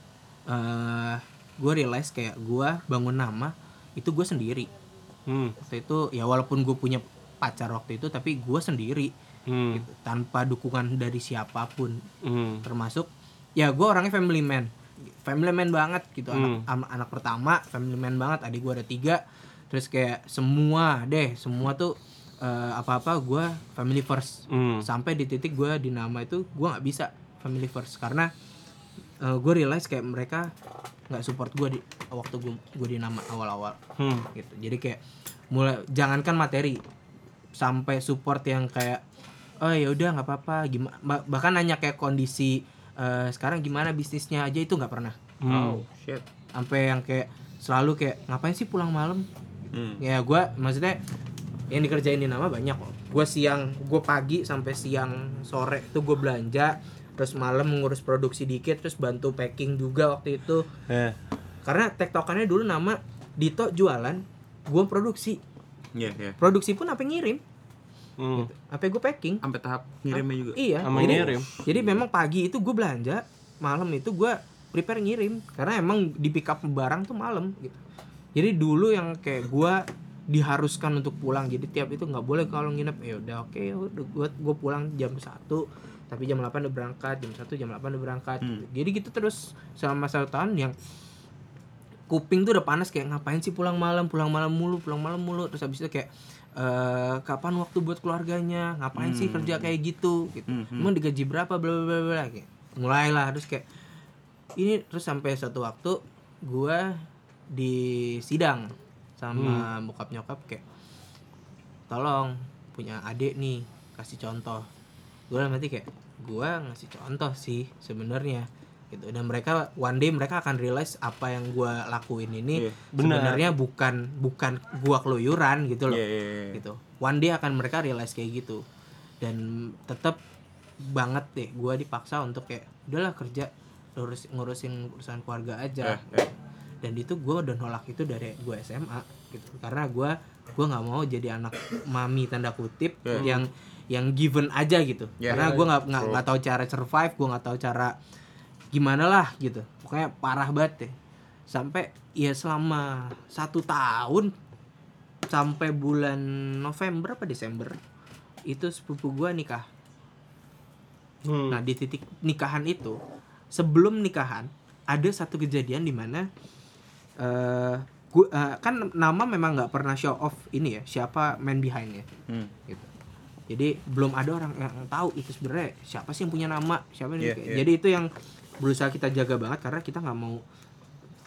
eh gue realize kayak gua bangun nama itu gue sendiri Hmm. waktu itu ya walaupun gue punya pacar waktu itu tapi gue sendiri Hmm. gitu, tanpa dukungan dari siapa pun Hmm. termasuk ya gue orangnya family man family man banget gitu Hmm. anak anak pertama family man banget adik gue ada tiga terus kayak semua deh semua tuh eh, apa-apa gue family first Hmm. sampai di titik gue di nama itu gue nggak bisa family first karena gue realize kayak mereka nggak support gue di waktu gue gue di nama awal-awal Hmm. gitu jadi kayak mulai jangankan materi sampai support yang kayak oh ya udah nggak apa-apa gimana bahkan nanya kayak kondisi eh, sekarang gimana bisnisnya aja itu nggak pernah Hmm. Oh, shit. sampai yang kayak selalu kayak ngapain sih pulang malam Hmm. ya gue maksudnya yang dikerjain di nama banyak kok gue siang gue pagi sampai siang sore itu gue belanja terus malam ngurus produksi dikit terus bantu packing juga waktu itu Eh. karena tektokannya dulu nama Dito jualan gue produksi Iya, iya. produksi pun apa ngirim Hmm. apa gue packing Sampai tahap ngirimnya juga. iya Sama jadi, ngirim. jadi memang pagi itu gue belanja malam itu gue prepare ngirim karena emang di pick up barang tuh malam gitu jadi dulu yang kayak gue diharuskan untuk pulang jadi tiap itu nggak boleh kalau nginep ya udah oke udah gue gue pulang jam satu tapi jam 8 udah berangkat jam 1 jam 8 udah berangkat Hmm. gitu. jadi gitu terus selama satu tahun yang kuping tuh udah panas kayak ngapain sih pulang malam pulang malam mulu pulang malam mulu. Terus habis itu kayak eh kapan waktu buat keluarganya ngapain sih Hmm. kerja kayak gitu gitu. Hmm, hmm. emang digaji berapa bla bla bla bla kayak mulailah. Terus kayak ini terus sampai suatu waktu gua di sidang sama bokap nyokap kayak tolong punya adik nih kasih contoh. Gue nanti kayak gua ngasih contoh sih sebenarnya gitu dan mereka one day mereka akan realize apa yang gua lakuin ini Iya, benar. sebenarnya bukan bukan gua keluyuran gitu loh Iya, iya, iya. gitu one day akan mereka realize kayak gitu dan tetap banget deh gua dipaksa untuk kayak udahlah kerja ngurus ngurusin urusan keluarga aja Eh, eh. dan itu gua udah nolak itu dari gua SMA gitu karena gua gua nggak mau jadi anak mami tanda kutip Yeah. yang yang given aja gitu Yeah, karena yeah, gua nggak yeah. nggak tahu cara survive gua nggak tahu cara gimana lah gitu pokoknya parah banget deh sampai ya selama satu tahun sampai bulan November apa Desember itu sepupu gua nikah Hmm. nah di titik nikahan itu sebelum nikahan ada satu kejadian di mana eh gua eh, kan nama memang nggak pernah show off ini ya siapa man behindnya Hmm. gitu. Jadi belum ada orang yang tahu itu sebenarnya siapa sih yang punya nama, siapa Iya, yang iya. Jadi itu yang berusaha kita jaga banget karena kita nggak mau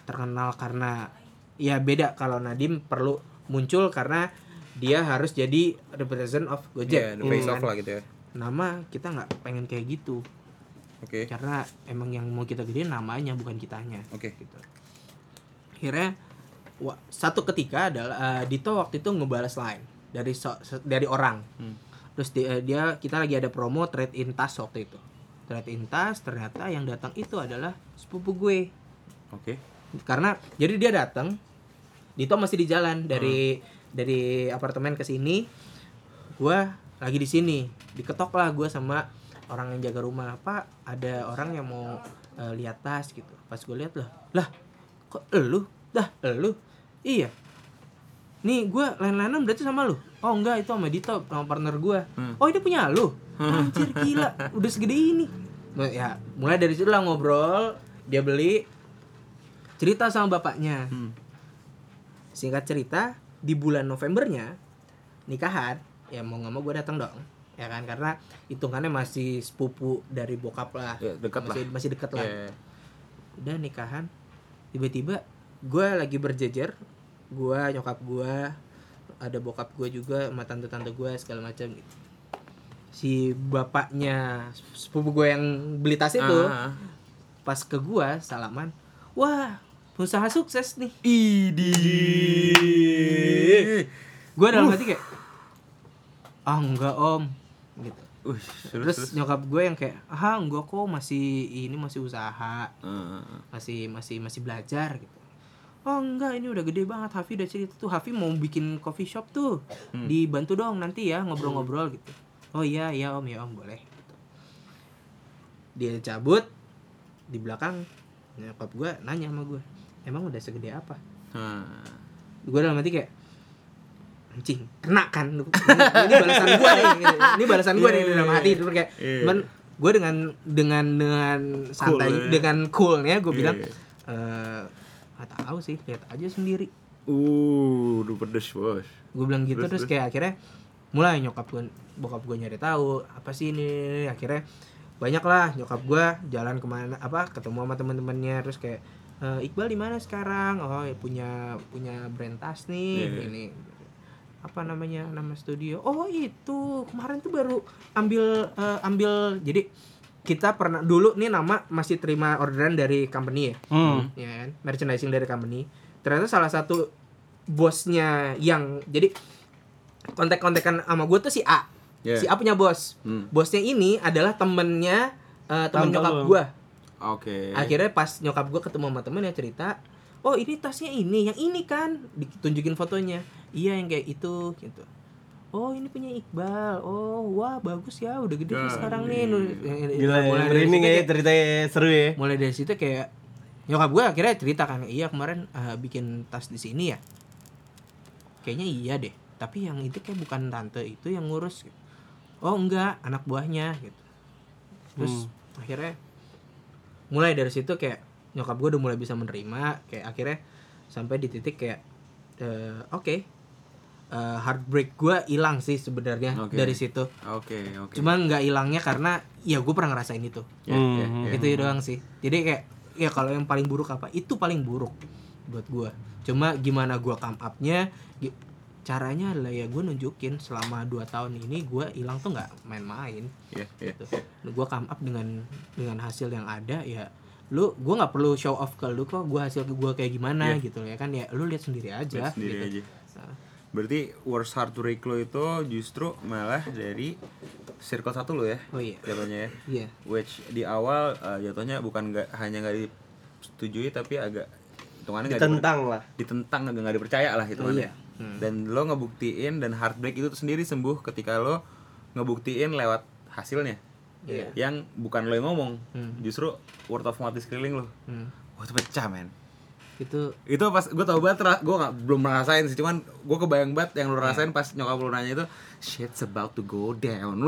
terkenal karena ya beda kalau Nadim perlu muncul karena dia harus jadi represent of Gojek. Yeah, the face Hmm. off lah gitu ya. Nama kita nggak pengen kayak gitu Oke. karena emang yang mau kita gedein namanya bukan kitanya. Oke. Gitu. Akhirnya wa- satu ketika adalah eh, Dito waktu itu ngebalas line dari so- dari orang. Hmm. Terus dia, dia kita lagi ada promo trade in tas waktu itu. Trade in tas ternyata yang datang itu adalah sepupu gue. Oke. Karena jadi dia datang Dito masih di jalan dari Hmm. dari apartemen ke sini. Gua lagi di sini. Diketok lah gue sama orang yang jaga rumah. Pak, ada orang yang mau eh, lihat tas gitu. Pas gue lihat lah, lah kok elu? Dah, elu? Iya. Nih gue lain-lainan berarti sama lu. Oh enggak itu sama Dito sama partner gue. Oh ini punya lu. Anjir gila, udah segede ini. Nah, ya mulai dari situ lah ngobrol. Dia beli cerita sama bapaknya. Hmm. Singkat cerita di bulan Novembernya nikahan ya mau nggak mau gue datang dong ya kan karena hitungannya masih sepupu dari bokap lah Ya, dekat masih lah. masih deket lah Iya. udah nikahan tiba-tiba gue lagi berjejer gue nyokap gue ada bokap gue juga sama tante-tante gue segala macam. Gitu si bapaknya sepupu gue yang beli tas itu Ah. pas ke gue salaman wah usaha sukses nih. Idi. gue dalam hati kayak ah enggak om. Gitu. Wih, terus, nyokap gue yang kayak ah enggak kok masih ini masih usaha Ah. masih masih masih belajar gitu oh enggak ini udah gede banget Hafi udah cerita tuh Hafi mau bikin coffee shop tuh dibantu dong nanti ya ngobrol-ngobrol gitu oh iya iya om ya om boleh gitu. dia cabut di belakang nyokap gue nanya sama gue emang udah segede apa Ah. gue dalam hati kayak anjing kena kan ini, ini balasan gue nih ini balasan gue nih dalam hati itu kayak Iya. cuman gue dengan dengan dengan santai Cool, ya. dengan coolnya gue Iya. bilang eh nggak tahu sih lihat aja sendiri. Uh, udah pedes, Bos. gue bilang gitu Terus, terus, kayak akhirnya mulai nyokap gue bokap gue nyari tahu apa sih ini? Akhirnya banyak lah nyokap gue jalan ke mana apa ketemu sama teman-temannya terus kayak "Eh, Iqbal di mana sekarang? Oh ya punya punya brand tas nih Iya. ini apa namanya nama studio. Oh itu kemarin tuh baru ambil eh, ambil jadi kita pernah dulu nih nama masih terima orderan dari company ya. Hmm. ya kan? Merchandising dari company. Ternyata salah satu bosnya yang jadi kontak-kontakan sama gue tuh si A. Yeah. si A punya bos. Hmm. bosnya ini adalah temennya eh, temen Tante nyokap gue Oke. akhirnya pas nyokap gue ketemu sama temen yang cerita oh ini tasnya ini yang ini kan? Ditunjukin fotonya. Iya yang kayak itu gitu oh ini punya Iqbal. Oh wah bagus ya udah gede nih Ya, sekarang nih. Nu- Gila, mulai ya, dari situ ya kayak- ceritanya seru ya. mulai dari situ kayak nyokap gue akhirnya cerita kan iya kemarin eh, bikin tas di sini ya? Kayaknya iya deh tapi yang itu kayak bukan tante itu yang ngurus gitu. oh enggak anak buahnya gitu. Terus akhirnya mulai dari situ kayak nyokap gue udah mulai bisa menerima kayak akhirnya sampai di titik kayak eh, oke eh, heartbreak gue hilang sih sebenarnya Oke. dari situ Oke, oke. cuman nggak hilangnya karena ya gue pernah ngerasain itu Ya, ya, Hmm. ya. itu doang sih jadi kayak ya kalau yang paling buruk apa itu paling buruk buat gua cuma gimana gua come upnya caranya adalah ya gue nunjukin selama 2 tahun ini gua hilang tuh nggak main-main Ya, ya. gitu gua come up dengan dengan hasil yang ada ya lu gua nggak perlu show off ke lu kok gua hasil gua kayak gimana Iya. gitu ya kan ya lu lihat sendiri aja Lihat sendiri gitu. aja. Nah, Berarti worst heartbreak lo itu justru malah dari circle satu lo ya oh iya jatuhnya ya. iya Which di awal eh, jatuhnya bukan nggak hanya nggak disetujui tapi agak hitungannya Ditentang lah. ditentang nggak nggak dipercaya lah hitungannya. iya. Hmm. Dan lo ngebuktiin dan heartbreak itu sendiri sembuh ketika lo ngebuktiin lewat hasilnya. Iya. Yang bukan lo yang ngomong, Hmm. justru word of mouth di sekeliling lo. Hmm. Wah itu pecah men. Itu itu pas gue tau banget gue nggak belum merasain sih. Cuman gue kebayang banget yang lu rasain pas nyokap lu nanya itu shit's about to go down.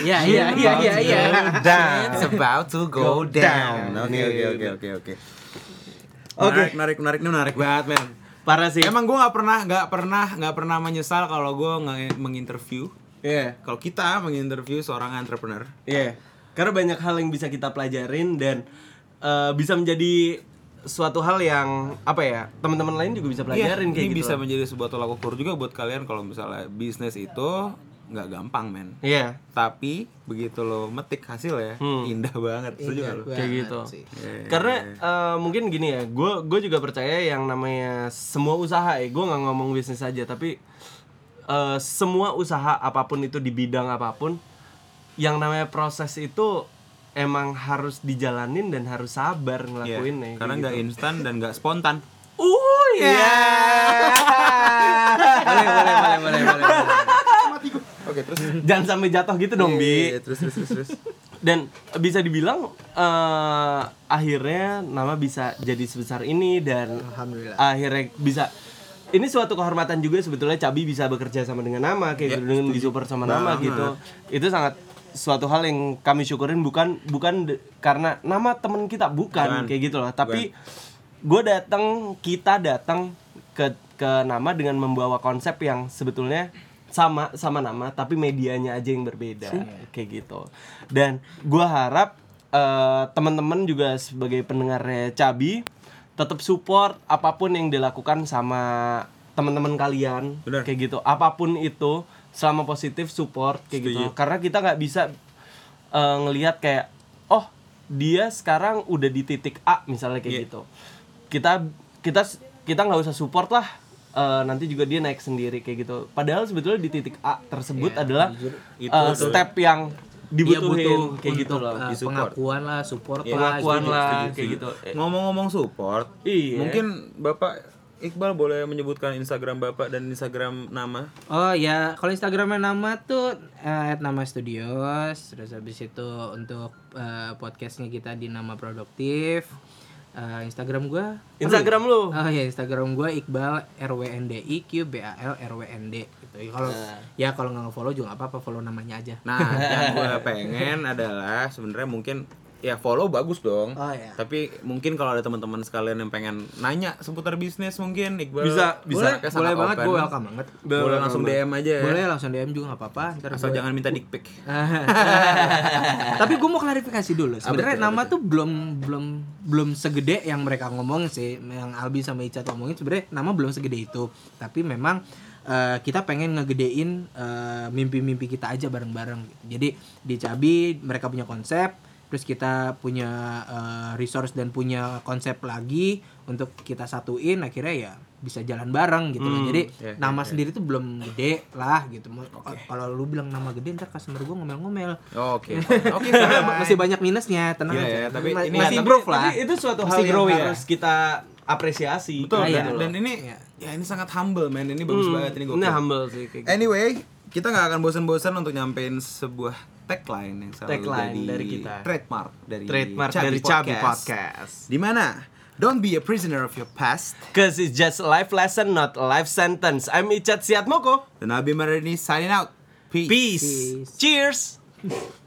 Iya iya iya iya iya. Shit's about to go down. oke oke oke oke oke. Oke. menarik menarik menarik. Ini menarik banget men. Parah sih. emang gue nggak pernah nggak pernah nggak pernah menyesal kalau gue menginterview. Iya. kalau kita menginterview seorang entrepreneur. Iya. Karena banyak hal yang bisa kita pelajarin dan eh, bisa menjadi suatu hal yang apa ya teman-teman lain juga bisa pelajarin Iya, kayak ini gitu. bisa loh. menjadi sebuah tolak ukur juga buat kalian kalau misalnya bisnis itu nggak gampang men Iya. tapi begitu lo metik hasil ya Hmm. indah banget setuju Iya, nggak lo? banget kayak gitu. sih. Iya. Karena eh, mungkin gini ya, gue gue juga percaya yang namanya semua usaha ya, gue nggak ngomong bisnis aja, tapi eh, semua usaha apa pun itu di bidang apa pun, yang namanya proses itu emang harus dijalanin dan harus sabar Iya, ngelakuinnya. kayak karena nggak gitu. instan dan nggak spontan Uh, iya. Boleh boleh boleh boleh boleh. oke terus Jangan sampai jatuh gitu dong, Bi. Iya, terus terus terus terus Dan bisa dibilang eh, akhirnya nama bisa jadi sebesar ini dan Alhamdulillah. akhirnya bisa ini suatu kehormatan juga sebetulnya Cabi bisa bekerja sama dengan nama kayak gitu, dengan disupport sama nama Banget. gitu itu sangat suatu hal yang kami syukurin bukan bukan de- karena nama temen kita bukan Bukan. kayak gitu loh. Tapi gue datang kita datang ke ke nama dengan membawa konsep yang sebetulnya sama sama nama tapi medianya aja yang berbeda kayak gitu. Dan gue harap eh, teman-teman juga sebagai pendengarnya Cabi tetap support apa pun yang dilakukan sama teman-teman kalian Benar. kayak gitu. Apa pun itu selama positif support kayak gitu. Karena kita nggak bisa eh, ngelihat kayak oh dia sekarang udah di titik A misalnya kayak Iya. gitu. Kita kita kita nggak usah support lah eh, nanti juga dia naik sendiri kayak gitu. Padahal sebetulnya di titik A tersebut adalah Itu eh, tuh. step yang dibutuhin butuh kayak gitu loh uh, pengakuan lah, support Iya, lah, pengakuan setuju, lah setuju, kayak gitu. Eh, ngomong-ngomong support Iya. mungkin bapak Iqbal boleh menyebutkan Instagram bapak dan Instagram nama Oh ya, kalau Instagramnya nama tuh eh, @nama studios. Terus habis itu untuk eh, podcastnya kita di nama produktif. Eh, Instagram gua Instagram lu Oh ya Instagram gua Iqbal RWNDI Q B A L RWND gitu. Ya, Kalau ya kalau nggak follow juga nggak apa-apa follow namanya aja. nah yang gue pengen adalah sebenarnya mungkin ya follow bagus dong Oh ya. tapi mungkin kalau ada teman-teman sekalian yang pengen nanya seputar bisnis mungkin Iqbal Bisa, bisa. Boleh sangat banget, gue welcome banget. boleh langsung DM aja ya Boleh langsung DM juga nggak apa-apa. Ntar asal gua- jangan minta dick pic Tapi gue mau klarifikasi dulu. Sebenarnya betul, nama tuh belum belum belum segede yang mereka ngomongin sih, yang Albi sama Ica ngomongin sebenarnya nama belum segede itu. Tapi memang eh, kita pengen ngegedein eh, mimpi-mimpi kita aja bareng-bareng. Jadi di Cabi mereka punya konsep, terus kita punya eh, resource dan punya konsep lagi untuk kita satuin akhirnya ya bisa jalan bareng gitu loh. Jadi iya, nama sendiri tuh belum gede lah gitu. Mau- Kalau lu bilang nama gede ntar customer gue ngomel-ngomel. oke oke masih banyak minusnya tenang Iya, aja ya, tapi Ma- ini- masih Tapi- improve lah tapi itu suatu hal Masih yang grow ya. harus kita apresiasi betul Ah, dan, iya. dan ini ya ini sangat humble man ini bagus banget ini Hmm, ini gokil. humble sih kayak gitu. Anyway, kita nggak akan bosan-bosan untuk nyampein sebuah tagline yang selalu Tagline jadi dari kita. trademark dari trademark Chubby dari Chubby Podcast. Di mana? Don't be a prisoner of your past. Cause it's just a life lesson, not a life sentence. I'm Icat Siatmoko. Dan Abi Marini signing out. Peace. Peace. Peace. Cheers.